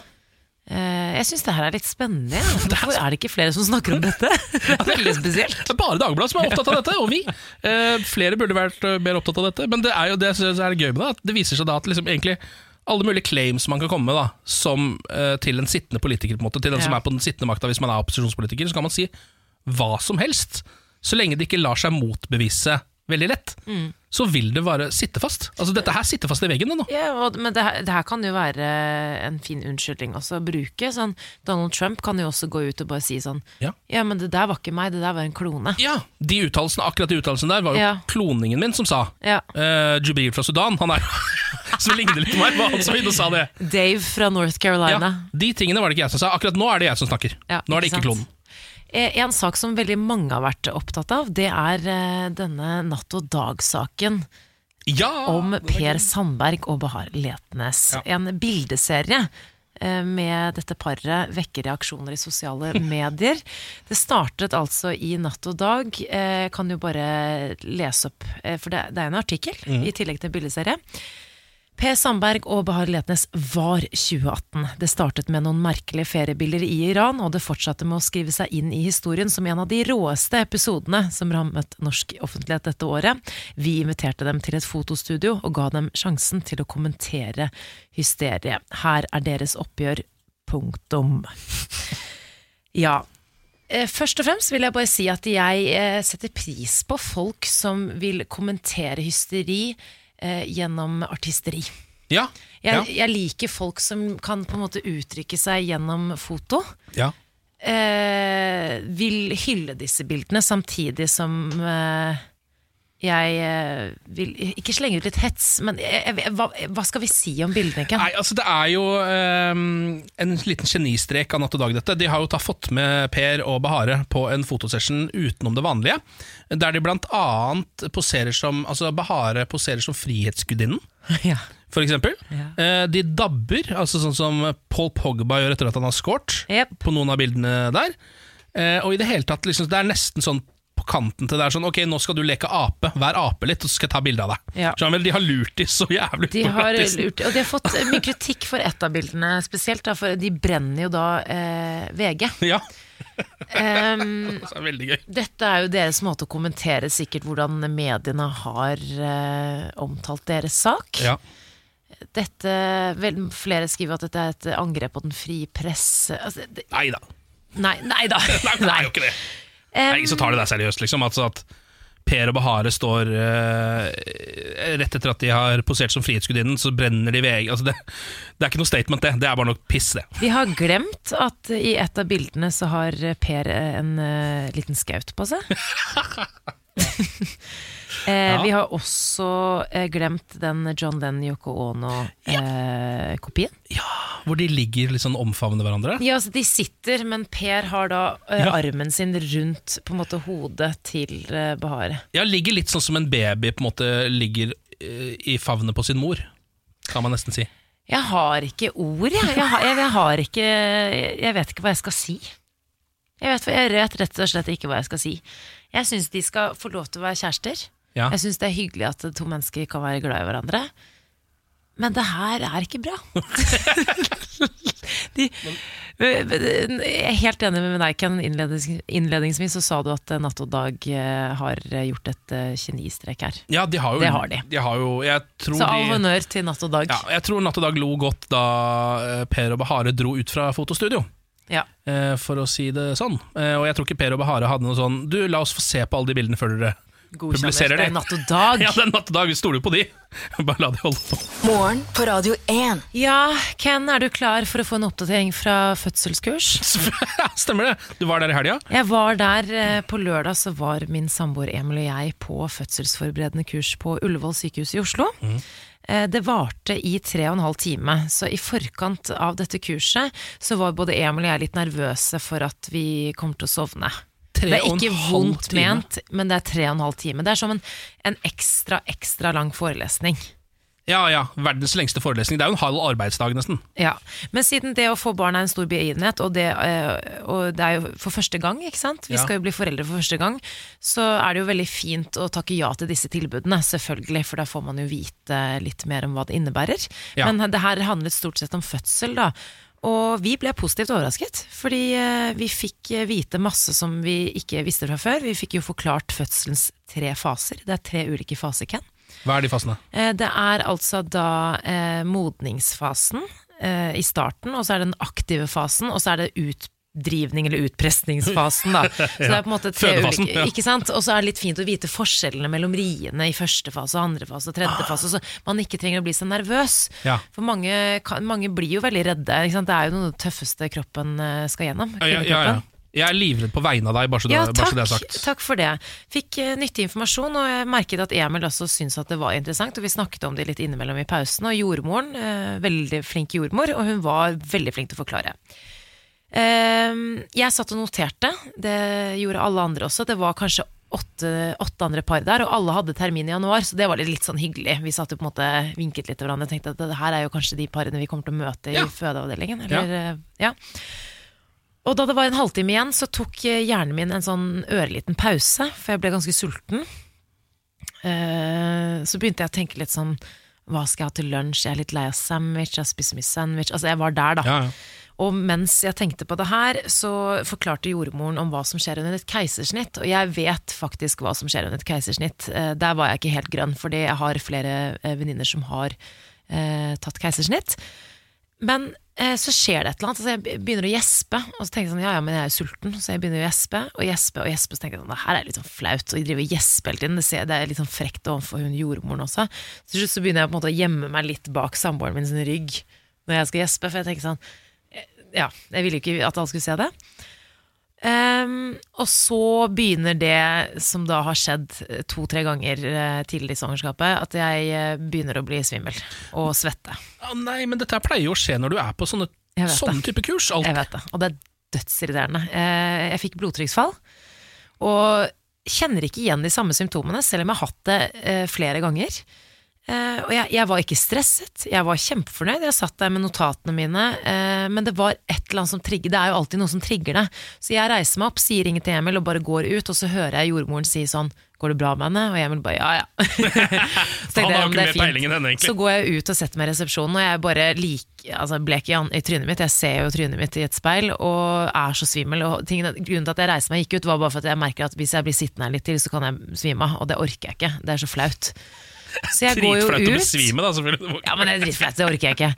Eh, jeg syns det her er litt spennende. Ja. Hvorfor er det ikke flere som snakker om dette? Det er veldig spesielt. Det er bare Dagbladet som er opptatt av dette, og vi. Eh, flere burde vært mer opptatt av dette, men det er jo det som er gøy med det. At det viser seg da at liksom egentlig alle mulige claims man kan komme med da, som, eh, til en sittende politiker, på en måte, til den som er på den sittende makta hvis man er opposisjonspolitiker, så kan man si hva som helst, så lenge det ikke lar seg motbevise veldig lett. Mm. så vil det bare sitte fast. Altså Dette her sitter fast i veggen nå. Ja, og, men det, her- det her kan jo være en fin unnskyldning også å bruke. Sånn, Donald Trump kan jo også gå ut og bare si sånn Ja. men det der var ikke meg, det der var en klone. Ja, de Akkurat de uttalelsene der var jo Ja. kloningen min som sa. Ja. Uh, Jubril fra Sudan, han er som ligner litt på meg, var han som inne og sa det. Dave fra North Carolina. Ja, de tingene var det ikke jeg som sa. Akkurat nå er det jeg som snakker. Ja, nå er det ikke ikke sant? klonen. Eh, En sak som veldig mange har vært opptatt av, det er eh, denne Natt og dag-saken. Om Per Sandberg og Bahar Letnes. En bildeserie eh, med dette paret vekker reaksjoner i sosiale medier. Det startet altså i Natt og Dag. Jeg kan jo bare lese opp, for det, er en artikkel Mhm. i tillegg til en bildeserie. Per Sandberg og Bahar Letnes var 2018. Det startet med noen merkelige feriebilder i Iran, og det fortsatte med å skrive seg inn i historien som en av de råeste episodene som rammet norsk offentlighet dette året. Vi inviterte dem til et fotostudio og ga dem sjansen til å kommentere hysteriet. Her er deres oppgjør. Punktum. Ja. Eh, Først og fremst vil jeg bare si at jeg eh, setter pris på folk som vil kommentere hysteri eh, gjennom artisteri. Ja. Jeg, jeg liker folk som kan på en måte uttrykke seg gjennom foto. ja. Eh, vil hylle disse bildene, samtidig som eh, jeg eh, vil ikke slenge ut litt hets, men jeg, jeg, hva, hva skal vi si om bildene, Ken? Nei, altså Det er jo um, en liten genistrek av Natt og Dag, dette. De har jo da fått med Per og Bahare på en fotosession utenom det vanlige. Der de blant annet poserer som Altså Bahare poserer som Frihetsgudinnen. Ja. For eksempel. Eh, De dabber, altså sånn som Paul Pogba gjør etter at han har scoret, på noen av bildene der. Eh, Og i det hele tatt, liksom, det er nesten sånn på kanten til det er sånn Ok, nå skal du leke ape. Vær ape litt, og så skal jeg ta bilde av deg. Ja. Skjønner? De har lurt de så jævlig. De har lurt, og de har fått eh, mye kritikk for ett av bildene spesielt, da, for de brenner jo da eh, VG. Ja. Um, Det er veldig gøy. dette er jo deres måte å kommentere sikkert hvordan mediene har eh, omtalt deres sak. Ja. Dette, vel, flere skriver at dette er et angrep på den frie presse. Altså, det, Nei da. nei, nei da. Nei, det er jo ikke det. Det så tar det der seriøst, liksom. Altså at Per og Bahare står uh, Rett etter at de har posert som Frihetsgudinnen, så brenner de VG. Altså det, det er ikke noe statement, det. Det er bare noe piss, det. Vi har glemt at i et av bildene så har Per en uh, liten skaut på seg. eh, Ja. Vi har også eh, glemt den John Lennon Yoko Ono-kopien. Ja, Hvor de ligger litt sånn omfavner hverandre. Ja, altså De sitter, men Per har da eh, Ja. armen sin rundt på en måte hodet til eh, Bahare. Ja, ligger litt sånn som en baby på en måte ligger eh, i favnet på sin mor, kan man nesten si. Jeg har ikke ord, jeg. Jeg, har, jeg, jeg har ikke Jeg vet ikke hva jeg skal si. Jeg vet, jeg vet rett og slett ikke hva jeg skal si. Jeg syns de skal få lov til å være kjærester. Ja. Jeg syns det er hyggelig at to mennesker kan være glad i hverandre. Men det her er ikke bra. de, jeg er helt enig med deg, Ken. Innlednings, innledningsvis så sa du at Natt og Dag eh, har gjort et eh, genistrek her. Ja, de har jo, Det har de. har jo jeg tror Så all de, honnør til Natt og Dag. ja, jeg tror Natt og Dag lo godt da eh, Per og Bahare dro ut fra fotostudio. Ja. For å si det sånn. Og jeg tror ikke Per og Bahare hadde noe sånn Du, la oss få se på alle de bildene før dere Publiserer Det de. er Natt og Dag. Ja, det er Natt og Dag. Vi stoler jo på de. Bare la de holde på. Morgen på Radio 1. Ja, Ken, er du klar for å få en oppdatering fra fødselskurs? Stemmer det. Du var der i helga? Jeg var der eh, på lørdag, så var min samboer Emil og jeg på fødselsforberedende kurs på Ullevål sykehus i Oslo. Mm. Det varte i tre og en halv time, så i forkant av dette kurset så var både Emil og jeg litt nervøse for at vi kom til å sovne. Det er ikke vondt ment, men det er tre og en halv time. Det er som en, en ekstra, ekstra lang forelesning. Ja ja, verdens lengste forelesning. Det er jo en halv arbeidsdag, nesten. Ja, Men siden det å få barn er en stor begivenhet, og det, eh, og det er jo for første gang, ikke sant? vi Ja. skal jo bli foreldre for første gang, så er det jo veldig fint å takke ja til disse tilbudene, selvfølgelig, for da får man jo vite litt mer om hva det innebærer. Ja. Men det her handlet stort sett om fødsel, da. Og vi ble positivt overrasket, fordi eh, vi fikk eh, vite masse som vi ikke visste fra før. Vi fikk jo forklart fødselens tre faser. Det er tre ulike faser, Ken. Hva er de fasene? Eh, Det er altså da modningsfasen i starten, og så er det den aktive fasen, og så er det utdrivning eller utpressningsfasen, da. Så det er på en måte tre ulike, ikke sant? Og så er det litt fint å vite forskjellene mellom riene i første fase, andre fase og tredje fase, så man ikke trenger å bli så nervøs. Ja. For mange, mange blir jo veldig redde. Ikke sant? Det er jo noe av det tøffeste kroppen eh, skal gjennom. Ja, ja, ja, ja. Jeg er livredd på vegne av deg, bare så, det, Ja, bare så det er takk, sagt. takk for det. Fikk eh, nyttig informasjon, og jeg merket at Emil også syntes at det var interessant. Og vi snakket om det litt innimellom i pausen. Og jordmoren, eh, veldig flink jordmor, og hun var veldig flink til å forklare. Eh, jeg satt og noterte, det gjorde alle andre også. Det var kanskje åtte, åtte andre par der, og alle hadde termin i januar, så det var litt, sånn hyggelig. Vi satt jo på en måte vinket litt til hverandre og tenkte at det her er jo kanskje de parene vi kommer til å møte Ja. i fødeavdelingen. Eller, ja. ja. Og da det var en halvtime igjen, så tok hjernen min en sånn øreliten pause, for jeg ble ganske sulten. Eh, så begynte jeg å tenke litt sånn Hva skal jeg ha til lunsj? Jeg er litt lei av sandwich, jeg spiser mye sandwich Altså, jeg var der, da. Ja, ja. Og mens jeg tenkte på det her, så forklarte jordmoren om hva som skjer under et keisersnitt. Og jeg vet faktisk hva som skjer under et keisersnitt. Eh, Der var jeg ikke helt grønn, fordi jeg har flere eh, venninner som har eh, tatt keisersnitt. Men eh, så skjer det et eller annet. Altså jeg begynner å gjespe, og så tenker jeg sånn, ja ja, men jeg er jo sulten, så jeg begynner å gjespe og gjespe og gjespe. Så tenker jeg sånn, det her er litt sånn flaut, og jeg driver og gjesper hele tiden. Det, det er litt sånn frekt overfor hun jordmoren også. Så til slutt så begynner jeg på en måte å gjemme meg litt bak samboeren min sin rygg når jeg skal gjespe, for jeg tenker sånn Ja, jeg ville ikke at alle skulle se det. Um, og så begynner det som da har skjedd eh, to-tre ganger eh, tidligere i svangerskapet, at jeg eh, begynner å bli svimmel og svette. Å, nei, men dette pleier jo å skje når du er på sånne, sånne type kurs. Alt. Jeg vet det, og det er dødsirriterende. Uh, Jeg fikk blodtrykksfall, og kjenner ikke igjen de samme symptomene, selv om jeg har hatt det uh, flere ganger. Eh, og jeg, jeg var ikke stresset, jeg var kjempefornøyd. Jeg satt der med notatene mine, uh, men det var et eller annet som trigger Det er jo alltid noe som trigger det. Så jeg reiser meg opp, sier ingen til Emil og bare går ut, og så hører jeg jordmoren si sånn Går det bra med henne? Og Emil bare ja, ja. så tenkte ikke det er fint». enn henne. Så går jeg ut og setter meg i resepsjonen, og jeg bare lik, altså blek i, i trynet mitt. Jeg ser jo trynet mitt i et speil og er så svimmel. Og tingene, grunnen til at jeg reiser meg og gikk ut, var bare for at jeg merker at hvis jeg blir sittende her litt til, så kan jeg svime av. Og det orker jeg ikke. Det er så flaut. Så jeg går jo Dritflaut å ut. besvime, da, selvfølgelig. Ja, men det er dritflaut, det orker jeg ikke.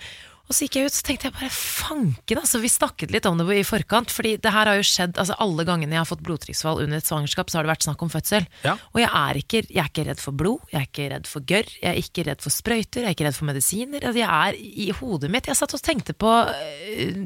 Og så gikk jeg ut, så tenkte jeg bare fanken, altså. Vi snakket litt om det i forkant, fordi det her har jo skjedd altså alle gangene jeg har fått blodtrykksfall under et svangerskap, så har det vært snakk om fødsel. Ja. Og jeg er, ikke, jeg er ikke redd for blod, jeg er ikke redd for gørr, jeg er ikke redd for sprøyter, jeg er ikke redd for medisiner. Altså, jeg er i hodet mitt Jeg satt og tenkte på øh,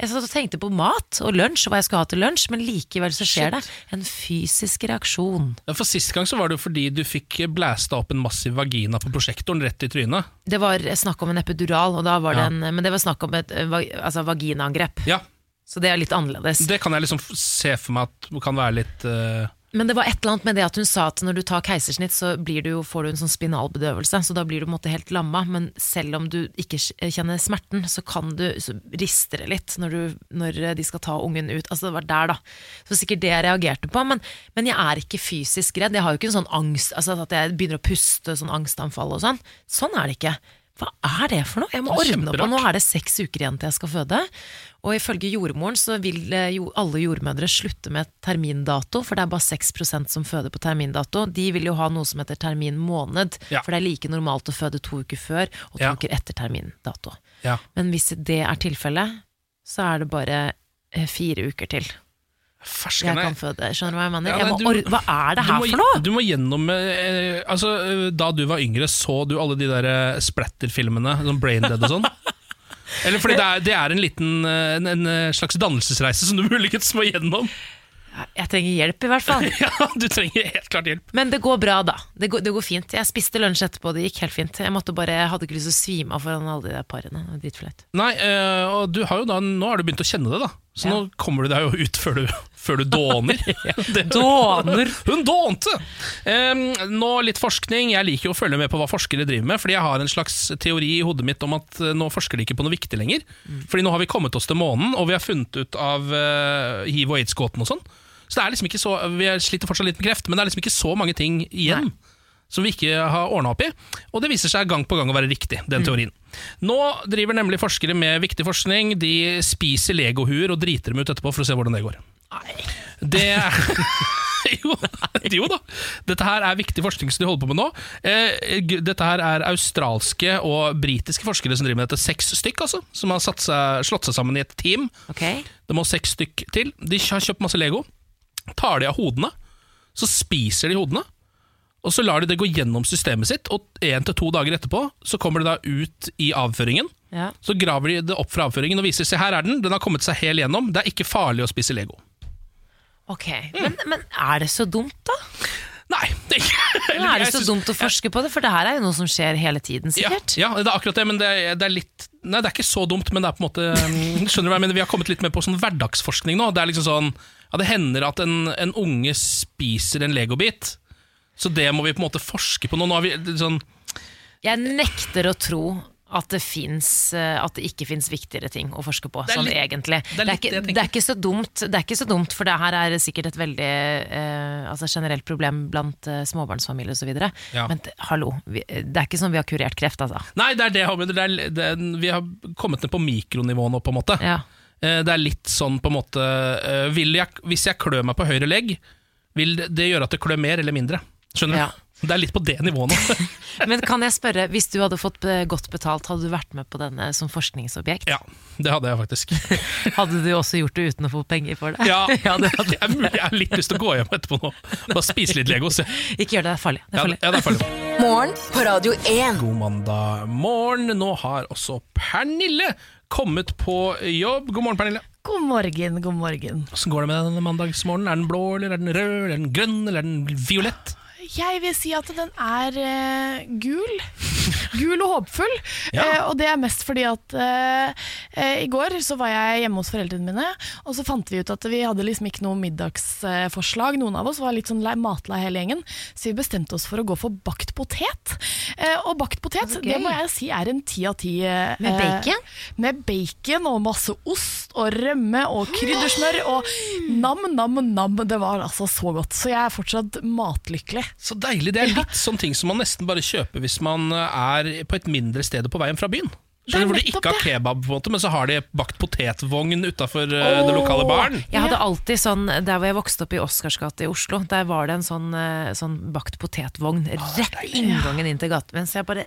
Jeg satt og tenkte på mat og lunsj, og hva jeg skulle ha til lunsj, men likevel så skjer det en fysisk reaksjon. Ja, For Sist gang så var det jo fordi du fikk blæsta opp en massiv vagina på prosjektoren rett i trynet. Det var snakk om en epidural, og da var det Ja. en, men det var snakk om et øh, altså, vaginaangrep. Ja, Så det er litt annerledes. Det kan jeg liksom se for meg at kan være litt uh... Men det var et eller annet med det at hun sa at når du tar keisersnitt, så blir du jo, får du en sånn spinalbedøvelse, så da blir du på en måte helt lamma. Men selv om du ikke kjenner smerten, så kan du så rister det litt når, du, når de skal ta ungen ut. Altså det var der, da. Så sikkert det jeg reagerte på. Men, men jeg er ikke fysisk redd. Jeg har jo ikke en sånn angst, altså at jeg begynner å puste, sånn angstanfall og sånn. Sånn er det ikke. Hva er det for noe? Jeg må ordne opp, og nå er det seks uker igjen til jeg skal føde. Og ifølge jordmoren så vil eh, jo alle jordmødre slutte med termindato, for det er bare 6% som føder på termindato. De vil jo ha noe som heter terminmåned, Ja. for det er like normalt å føde to uker før og to Ja. uker etter termindato. Ja. Men hvis det er tilfellet, så er det bare eh, fire uker til. Jeg kan føde. Skjønner du hva jeg mener? Ja, jeg nei, må du- or hva er det her må- for noe? Du må gjennom eh, Altså, eh, Da du var yngre, så du alle de der eh, splatter-filmene? Sånn Brain Dead og sånn? Eller fordi det er, det er en liten eh, en, en slags dannelsesreise som du muligens må gjennom? Jeg trenger hjelp, i hvert fall. Ja, du trenger helt klart hjelp. Men det går bra, da. Det går, det går fint. Jeg spiste lunsj etterpå, det gikk helt fint. Jeg måtte bare, jeg hadde ikke lyst til å svime av foran alle de der parene. Dritflaut. Nei, øh, og du har jo da, nå har du begynt å kjenne det, da. Så Ja. nå kommer du deg jo ut før du, før du dåner. Dåner? Hun dånte! Um, nå litt forskning. Jeg liker jo å følge med på hva forskere driver med, fordi jeg har en slags teori i hodet mitt om at eh, nå forsker de ikke på noe viktig lenger. Fordi nå har vi kommet oss til månen, og vi har funnet ut av uh, hiv- og aids-gåten og sånn. Så det er liksom ikke så Vi sliter fortsatt litt med kreft, men det er liksom ikke så mange ting igjen. Som vi ikke har ordna opp i. Og det viser seg gang på gang å være riktig, den teorien. Nå driver nemlig forskere med viktig forskning. De spiser legohuer og driter dem ut etterpå for å se hvordan det går. Nei. Det er jo, jo da. Dette her er viktig forskning som de holder på med nå. Eh, dette her er australske og britiske forskere som driver med dette. Seks stykk, altså. Som har satt seg, slått seg sammen i et team. Det må seks stykk til. De har kjøpt masse Lego. Tar de av hodene, så spiser de hodene. Og så lar de det gå gjennom systemet sitt, og én til to dager etterpå så kommer det da ut i avføringen. Ja. Så graver de det opp fra avføringen og viser se her er den. Den har kommet seg hel gjennom. Det er ikke farlig å spise Lego. Ok, men, men er det så dumt, da? Nei. Det er, ikke- Eller, er det så synes- dumt å forske på det? For det her er jo noe som skjer hele tiden, sikkert. Ja, ja, det er akkurat det, men det er, det er litt Nei, det er ikke så dumt, men det er på en måte mm, Skjønner du hva jeg mener? Vi har kommet litt mer på sånn hverdagsforskning nå. Det er liksom sånn Ja, det hender at en, en unge spiser en legobit, så det må vi på en måte forske på nå. Nå har vi sånn Jeg nekter å tro at det, finnes, eh, at det ikke fins viktigere ting å forske på, sånn egentlig. det er Det er, ikke, det jeg er så dumt, det er ikke så dumt, for det her er sikkert et veldig eh, altså generelt problem blant eh, småbarnsfamilier osv. Ja. Men hallo, vi, det er ikke sånn vi har kurert kreft, altså. Nei, det er det, Hamid, det er, det er, vi har kommet ned på mikronivå nå, på en måte. Ja. Eh, Det er litt sånn på en måte eh, vil jeg, Hvis jeg klør meg på høyre legg, vil det- det gjøre at det klør mer eller mindre? Skjønner du? Ja. Det er litt på det nivået nå. Men kan jeg spørre, hvis du hadde fått eh, godt betalt, hadde du vært med på denne som forskningsobjekt? Ja, det hadde jeg faktisk. Hadde du også gjort det uten å få penger for det? Ja, det hadde jeg, jeg har litt lyst til å gå hjem etterpå nå. Bare spise litt Lego. Se. Ikke gjør det, det er farlig. Det er farlig. ja, det er farlig. Morgen på Radio 1. God mandag morgen. Nå har også Pernille kommet på jobb. God morgen, Pernille. God morgen, god morgen. Hvordan går det med denne mandagsmorgenen? Er den blå, eller er den rød, eller er den grønn, eller er den violett? Jeg vil si at den er eh, gul. Gul og håpfull. Ja. Eh, og det er mest fordi at eh, eh, i går så var jeg hjemme hos foreldrene mine, og så fant vi ut at vi hadde liksom ikke noe middagsforslag. Noen av oss var litt sånn lei, matlei hele gjengen, så vi bestemte oss for å gå for bakt potet. Eh, og bakt potet, Så det må jeg si er en ti av ti. eh, Med bacon? Med bacon og masse ost og rømme og kryddersmør og nam, nam, nam. Det var altså så godt. Så jeg er fortsatt matlykkelig. Så deilig. Det er litt sånn ting som man nesten bare kjøper hvis man er på et mindre sted på veien fra byen. Er Skjønner du, Hvor de ikke har kebab, på en måte, men så har de bakt potetvogn utafor det lokale baren. Jeg hadde alltid sånn, Der hvor jeg vokste opp i Oscars gate i Oslo, der var det en sånn, eh, sånn bakt potetvogn rett inngangen inn til gaten Mens jeg bare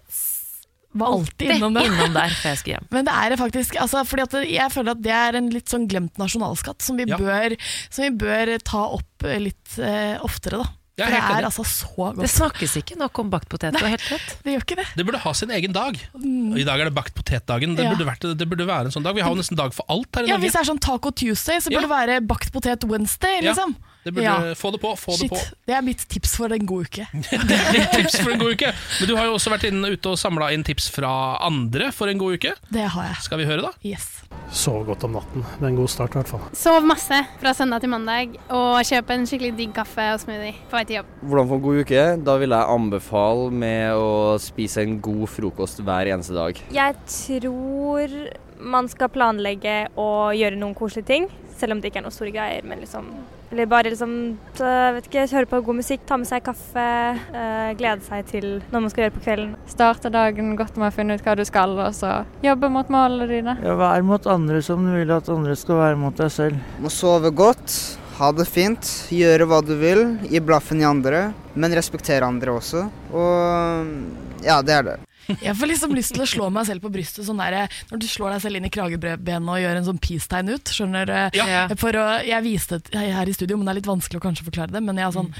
Var alltid innom det. innom der før jeg skulle hjem. Men det er det faktisk, altså, fordi at det- jeg føler at det er en litt sånn glemt nasjonalskatt som vi, Ja. bør, som vi bør ta opp eh, litt eh, oftere. da. Jeg For det er enig. altså så godt. Det snakkes ikke nok om bakt potet, Nei. Det gjør ikke det. Det burde ha sin egen dag. Og I dag er det bakt potetdagen. Det, Ja. burde det burde være en sånn dag. Vi har jo nesten dag for alt her i Ja, Norge. Hvis det er sånn Taco Tuesday, så Ja. det være bakt potet Wednesday. Ja, liksom. Det burde, Ja. Få det på, få Shit, det på. det er mitt tips for en god uke. Det er ditt tips for en god uke. Men du har jo også vært inne, ute og samla inn tips fra andre for en god uke. Det har jeg. Skal vi høre, da? Yes. Sove godt om natten. Det er en god start, i hvert fall. Sov masse fra søndag til mandag, og kjøp en skikkelig digg kaffe og smoothie på vei til jobb. Hvordan få en god uke? Da vil jeg anbefale med å spise en god frokost hver eneste dag. Jeg tror man skal planlegge å gjøre noen koselige ting, selv om det ikke er noen store greier. Men liksom, eller bare liksom, vet ikke, høre på god musikk, ta med seg kaffe, øh, glede seg til noe man skal gjøre på kvelden. Starte dagen godt med å finne ut hva du skal, og så jobbe mot målene dine. Ja, vær mot andre som du vil at andre skal være mot deg selv. Må sove godt, ha det fint, gjøre hva du vil, gi blaffen i andre, men respektere andre også. Og ja, det er det. Jeg får liksom lyst til å slå meg selv på brystet sånn der, når du slår deg selv inn i kragebenet og gjør en sånn peace-tegn ut. Skjønner du? Ja. For å, Jeg viste det her i studio, men det er litt vanskelig å kanskje forklare det. Men jeg er sånn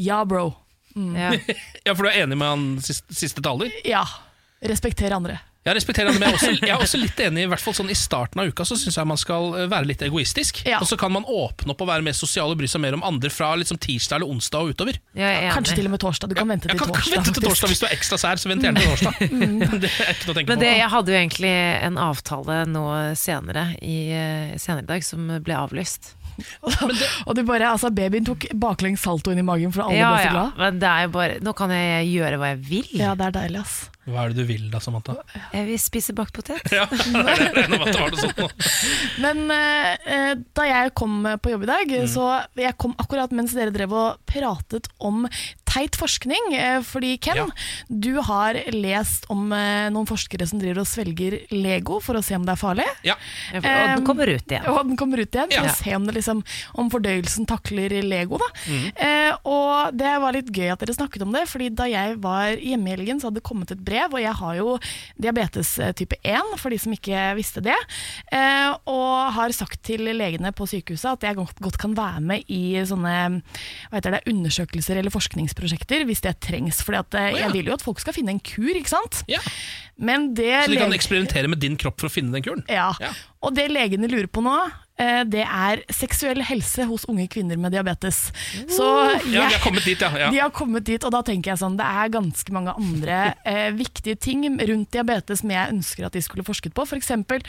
Ja, bro. Mm. Ja. Ja, For du er enig med han siste, siste taler? Ja. Respekter andre. Jeg respekterer det, men jeg er, også, jeg er også litt enig. I hvert fall sånn I starten av uka så syns jeg man skal eh, være litt egoistisk. Og så kan man åpne opp og være mer sosial og bry seg mer om andre fra liksom tirsdag eller onsdag og utover. Kanskje til og med torsdag. Du kan vente til kan, kan vente til torsdag. Hvis du er ekstra sær, så vent gjerne til torsdag. det er ikke noe å tenke Men på. jeg hadde jo egentlig en avtale nå senere i, eh, senere i dag som ble avlyst. Og du bare, altså Babyen tok baklengs salto inn i magen for alle Ja, ble så ja, glad. men det er jo bare Nå kan jeg gjøre hva jeg vil. Ja, det er deilig, ass. Hva er det du vil da, Samantha? Jeg vil spise bakt potet. Ja, jeg med at det var noe sånt nå. Men eh, eh, da jeg kom på jobb i dag, Mm. så jeg kom akkurat mens dere drev og pratet om teit forskning. eh, Fordi Ken, du har lest om eh, noen forskere som driver og svelger Lego for å se om det er farlig. Ja. Ja, og den kommer ut igjen. Og den kommer ut igjen, for Ja. å se om, det liksom, om fordøyelsen takler Lego. Da. Mm. Eh, og det var litt gøy at dere snakket om det, fordi da jeg var hjemme i helgen, så hadde det kommet et brev, og jeg har jo diabetes type 1, for de som ikke visste det. Eh, og har sagt til legene på sykehuset at jeg godt, godt kan være med i sånne hva heter det, undersøkelser eller forskningsprosjekter hvis det trengs. For jeg vil jo at folk skal finne en kur, ikke sant? Men det Så de kan eksperimentere med din kropp for å finne den kuren? ja. Og det legene lurer på nå, eh, det er seksuell helse hos unge kvinner med diabetes. Så Ja, de har kommet dit, ja. ja. De har kommet dit, og da tenker jeg sånn, det er ganske mange andre eh, viktige ting rundt diabetes som jeg ønsker at de skulle forsket på. For eksempel,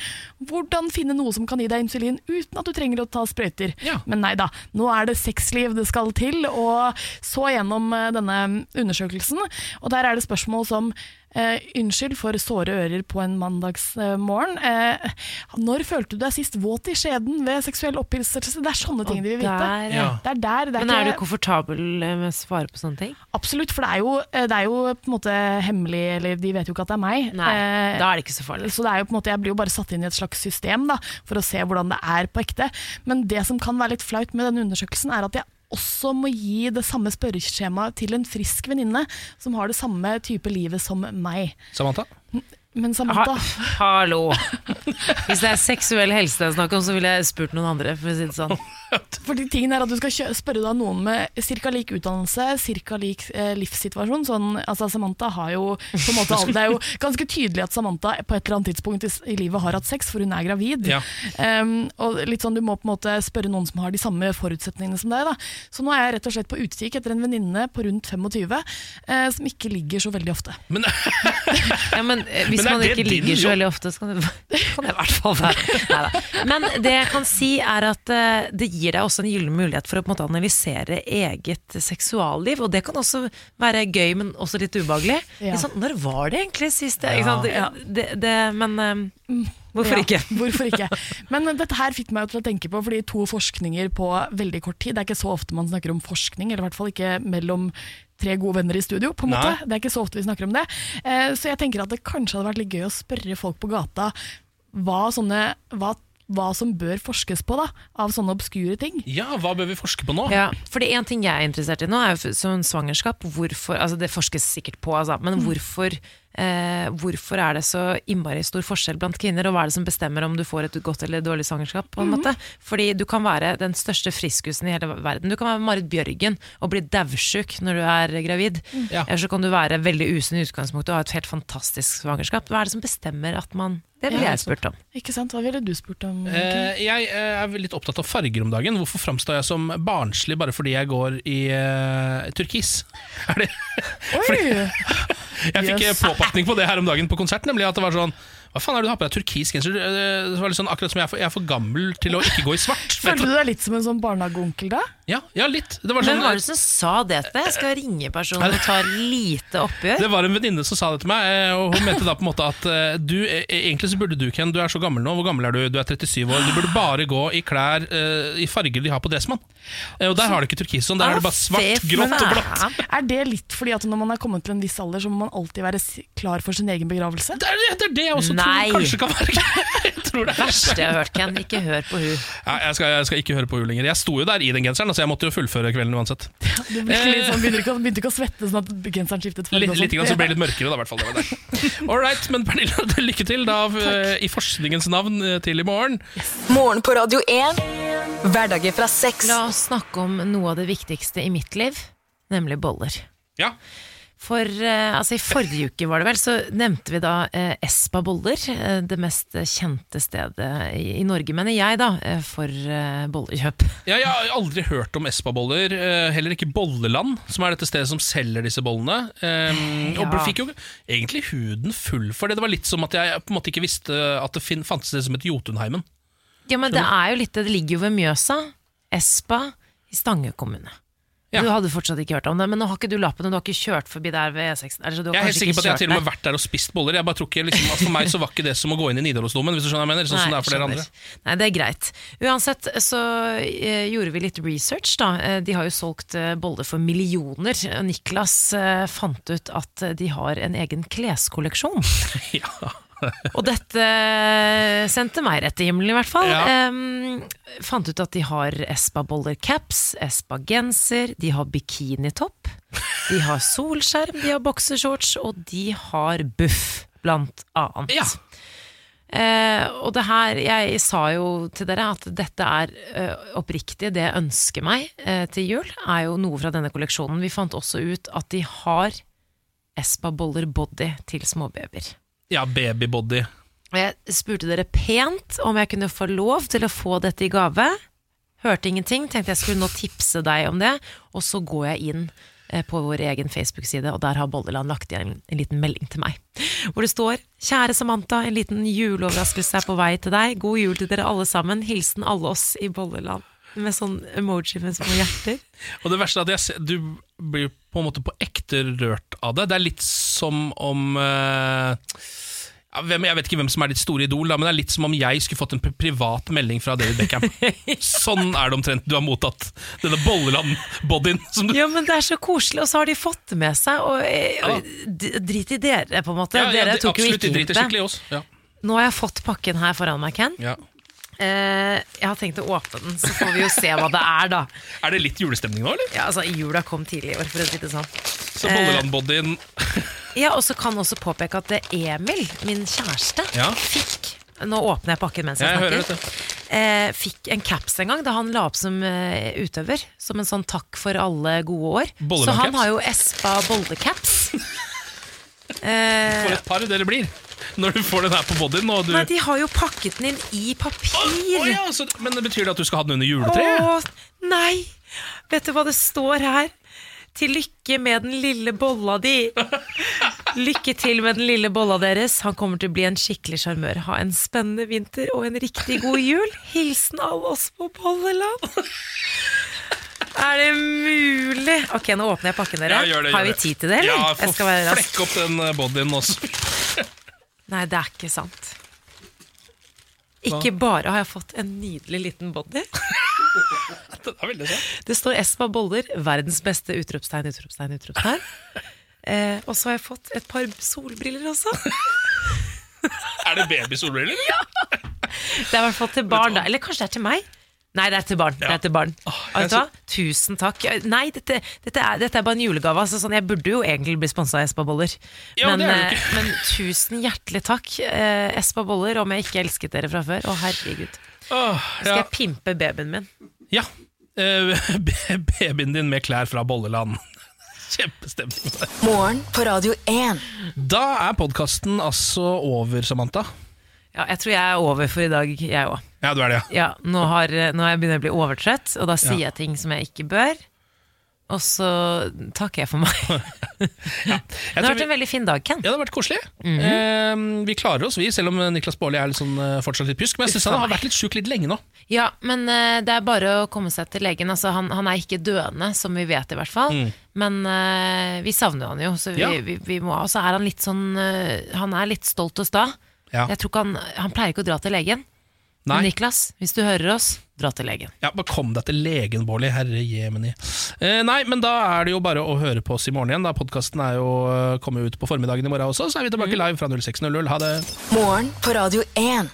hvordan finne noe som kan gi deg insulin uten at du trenger å ta sprøyter. Men nei da, nå er det sexliv det skal til, og så gjennom eh, denne undersøkelsen. Og der er det spørsmål som Eh, unnskyld for såre ører på en mandagsmorgen. Eh, når følte du deg sist våt i skjeden ved seksuell opphilselse? Det er sånne ting de vil vite. der, ja. Det er der, det er Men er du komfortabel med å svare på sånne ting? Absolutt, for det er, jo, eh, det er jo på en måte hemmelig, eller de vet jo ikke at det er meg. Nei, Eh, da er det ikke så farlig. Så det er jo på en måte, jeg blir jo bare satt inn i et slags system da, for å se hvordan det er på ekte. Men det som kan være litt flaut med denne undersøkelsen, er at jeg også må gi det samme spørreskjemaet til en frisk venninne som har det samme type livet som meg. Samantha? Men Samantha Ha, hallo! Hvis det er seksuell helse det er snakk om, så ville jeg spurt noen andre. For å si det sånn. Fordi tingen er at Du skal spørre da noen med ca. lik utdannelse, ca. lik eh, livssituasjon. Sånn, altså Samantha har jo på en måte alt- Det er jo ganske tydelig at Samantha på et eller annet tidspunkt i, i livet har hatt sex, for hun er gravid. Ja. Um, og litt sånn Du må på en måte spørre noen som har de samme forutsetningene som deg. Da. Så nå er jeg rett og slett på utkikk etter en venninne på rundt 25 eh, som ikke ligger så veldig ofte. Ja, men eh, Hvis Men man ikke din ligger så veldig ofte, så kan det, kan det i hvert fall være Neida. Men det jeg kan si er at eh, det gir deg også en gyllen mulighet for å på en måte analysere eget seksualliv. Og det kan også være gøy, men også litt ubehagelig. Ja. Sånn, når var det egentlig sist? Ikke sant? Ja. Det, det, men eh, hvorfor Ja, ikke? Hvorfor ikke? Men dette her fikk meg til å tenke på, fordi to forskninger på veldig kort tid Det er ikke så ofte man snakker om forskning, eller i hvert fall ikke mellom tre gode venner i studio. på en Nei. måte. Det er ikke så ofte vi snakker om det. Eh, Så jeg tenker at det kanskje hadde vært litt gøy å spørre folk på gata hva, sånne, hva, hva som bør forskes på da, av sånne obskure ting. Ja, hva bør vi forske på nå? Ja, fordi En ting jeg er interessert i nå, er jo sånn som svangerskap. Hvorfor, altså Det forskes sikkert på, altså, men hvorfor, eh, hvorfor er det så innmari stor forskjell blant kvinner? Og hva er det som bestemmer om du får et godt eller dårlig svangerskap? på en Mhm. måte? Fordi du kan være den største friskusen i hele verden. Du kan være Marit Bjørgen og bli daudsjuk når du er gravid. Ja. Eller så kan du være veldig usunn i utgangspunktet og ha et helt fantastisk svangerskap. Hva er det som bestemmer at man Det ville Ja, jeg spurt om. Ikke sant? Hva ville du spurt om? Eh, jeg eh, er litt opptatt av farger om dagen. Hvorfor framstår jeg som barnslig bare fordi jeg går i uh, turkis? Er det Oi! Jeg fikk Yes. yes. påpakning på det her om dagen på konsert, nemlig at det var sånn Hva faen er det du har på deg turkis genser? Det var litt sånn, akkurat som jeg er for, jeg er for gammel til å ikke gå i svart. Følte du deg litt som en sånn barnehageonkel da? Ja, ja, litt. Det var sånn, Hvem var det som sa det til deg? Jeg skal ringe personen og ta lite oppgjør. Det var en venninne som sa det til meg, eh, og hun mente da på en måte at eh, du, eh, egentlig så burde du, Ken, du er så gammel nå, hvor gammel er du? Du er 37 år. Du burde bare gå i klær i farger de har på Dressmann. Og der har du ikke turkis sånn, der er det bare svart, grått og blått. Er det litt fordi at når man er kommet til en viss alder, så må man alltid være klar for sin egen begravelse? Det er det, det, er det jeg også Nei. tror kanskje kan være jeg det er Verste jeg har hørt, Ken. Ikke hør på hun. Ja, jeg, skal, jeg skal ikke høre på henne lenger. Jeg sto jo der i den genseren, så jeg måtte jo fullføre kvelden uansett. Du ble litt sånn, begynte, ikke, begynte ikke å svette sånn at genseren skiftet farge? Litt, sånn. litt grann, så ble det litt mørkere, da, i hvert fall. Det var det. All right, men Pernille, lykke til da, eh, i forskningens navn eh, til i morgen. Morgen på Radio 1. Hverdager fra 6. La oss snakke om noe av det viktigste i mitt liv, nemlig boller. Ja. For eh, altså, I forrige uke var det vel, så nevnte vi da eh, Espa boller. Eh, det mest kjente stedet i, i Norge, mener jeg, da, eh, for eh, bollekjøp. Ja, jeg har aldri hørt om Espa-boller, heller ikke Bolleland, som er dette stedet som selger disse bollene. Um, Ja. Og fikk jo egentlig huden full for det. Det var litt som at jeg på en måte ikke visste at det fantes det som het Jotunheimen. Ja, men det er jo litt det. Det ligger jo ved Mjøsa. Espa i Stange kommune. Du hadde fortsatt ikke hørt om det, men nå har ikke du lappen, og du har ikke kjørt forbi der ved E6. Altså, du har Jeg er helt sikker på at jeg har til og med vært der og spist boller. Jeg bare tror ikke, liksom, at For meg så var ikke det som å gå inn i Nidarosdomen, hvis du skjønner hva jeg mener. Sånn som det er for dere andre. Nei, det er greit. Uansett så eh, gjorde vi litt research, da. Eh, De har jo solgt eh, boller for millioner. Niklas eh, fant ut at eh, de har en egen kleskolleksjon. Og dette sendte meg rett til himmelen, i hvert fall. Ja. Um, fant ut at de har Espa-boller caps, Espa-genser, de har bikinitopp, de har solskjerm, de har boksershorts, og de har buff, blant annet. Eh, og det her, jeg sa jo til dere at dette er uh, oppriktig det jeg ønsker meg uh, til jul, er jo noe fra denne kolleksjonen. Vi fant også ut at de har Espa-boller body til småbabyer. Ja, babybody. Og jeg spurte dere pent om jeg kunne få lov til å få dette i gave. Hørte ingenting, tenkte jeg skulle nå tipse deg om det. Og så går jeg inn eh, på vår egen Facebook-side, og der har Bolleland lagt igjen en, en liten melding til meg. Hvor det står 'Kjære Samantha, en liten juleoverraskelse er på vei til deg. God jul til dere alle sammen. Hilsen alle oss i Bolleland. Med sånn emoji med små hjerter. Og det verste er at ser, du blir på en måte på ekte rørt av det. Det er litt som om uh, Jeg vet ikke hvem som er ditt store idol, men det er litt som om jeg skulle fått en privat melding fra David Beckham. Sånn er det omtrent du har mottatt denne Bolleland-bodyen. Ja, men det er så koselig, og så har de fått det med seg. Og, eh, og ja. drit i dere, på en måte. Ja, ja, dere tok jo ikke det. oss. Ja. Nå har jeg fått pakken her foran meg, Ken. Ja. Eh, jeg har tenkt å åpne den, så får vi jo se hva det er, da. Er det litt julestemning nå, eller? Ja, altså, Jula kom tidlig i år, for å si det sånn. Så Bolleland-bodyen Ja, og så kan også påpeke at det Emil, min kjæreste, Ja. fikk Nå åpner jeg pakken mens jeg jeg snakker. Eh, fikk en caps en gang da han la opp som eh, utøver. Som en sånn takk for alle gode år. Så han har jo Espa bollecaps. eh, For et par dere blir når du får den her på bodyen. Og du... nei, de har jo pakket den inn i papir. Å ja, så, men det betyr det at du skal ha den under juletreet? Oh, nei! Vet du hva det står her? Til lykke med den lille bolla di. Lykke til med den lille bolla deres. Han kommer til å bli en skikkelig sjarmør. Ha en spennende vinter og en riktig god jul. Hilsen alle oss på Bolleland. Er det mulig? Ok, nå åpner jeg pakken, dere. Ja, gjør det, Har vi tid til det, eller? Ja, få skal være rask. flekk opp den eh, bodyen også. Nei, det er ikke sant. Ikke bare har jeg fått en nydelig liten body. Det er veldig sant. Det står Espa Boller, verdens beste utropstegn, utropstegn, utropstegn. Eh, og så har jeg fått et par solbriller også. Er det babysolbriller? Det er i hvert fall til barn, da. Eller kanskje det er til meg? Nei, det er til barn. Det er til barn. Vet du hva? Tusen takk. Nei, dette, dette, er, dette er bare en julegave. Altså, sånn, jeg burde jo egentlig bli sponsa av Espa Boller. Ja, men, eh, men tusen hjertelig takk, eh, Espa Boller, om jeg ikke elsket dere fra før. Å, herregud. Åh, Skal ja. jeg pimpe babyen min? Ja. Eh, babyen din med klær fra Bolleland. Kjempestemning. Morgen på Radio 1. Da er podkasten altså over, Samantha. Ja, jeg tror jeg er over for i dag, jeg òg. Ja, du er det, ja. Ja, nå har, nå har jeg begynt å bli overtrøtt, og da sier Ja. jeg ting som jeg ikke bør. Og så takker jeg for meg. det har vært en veldig fin dag, Ken. Ja, det har vært koselig. Mhm. eh, vi klarer oss, vi, selv om Niklas Baarli er litt sånn, eh, fortsatt litt pjusk. Men jeg syns han har vært litt sjuk litt lenge nå. Ja, men eh, det er bare å komme seg til legen. Altså, han, han er ikke døende, som vi vet i hvert fall. Mm. Men eh, vi savner han jo, så vi, Ja. vi, vi må Og så er han litt sånn eh, Han er litt stolt og sta. Ja. Jeg han, han pleier ikke å dra til legen. Nei. Men Niklas, hvis du hører oss, dra til legen. Ja, bare Kom deg til legen, Bårli. Herre jemini. Eh, nei, men da er det jo bare å høre på oss i morgen igjen. da Podkasten er jo eh, kommet ut på formiddagen i morgen også, så er vi tilbake live fra 06.00. Ha det. Morgen på Radio 1.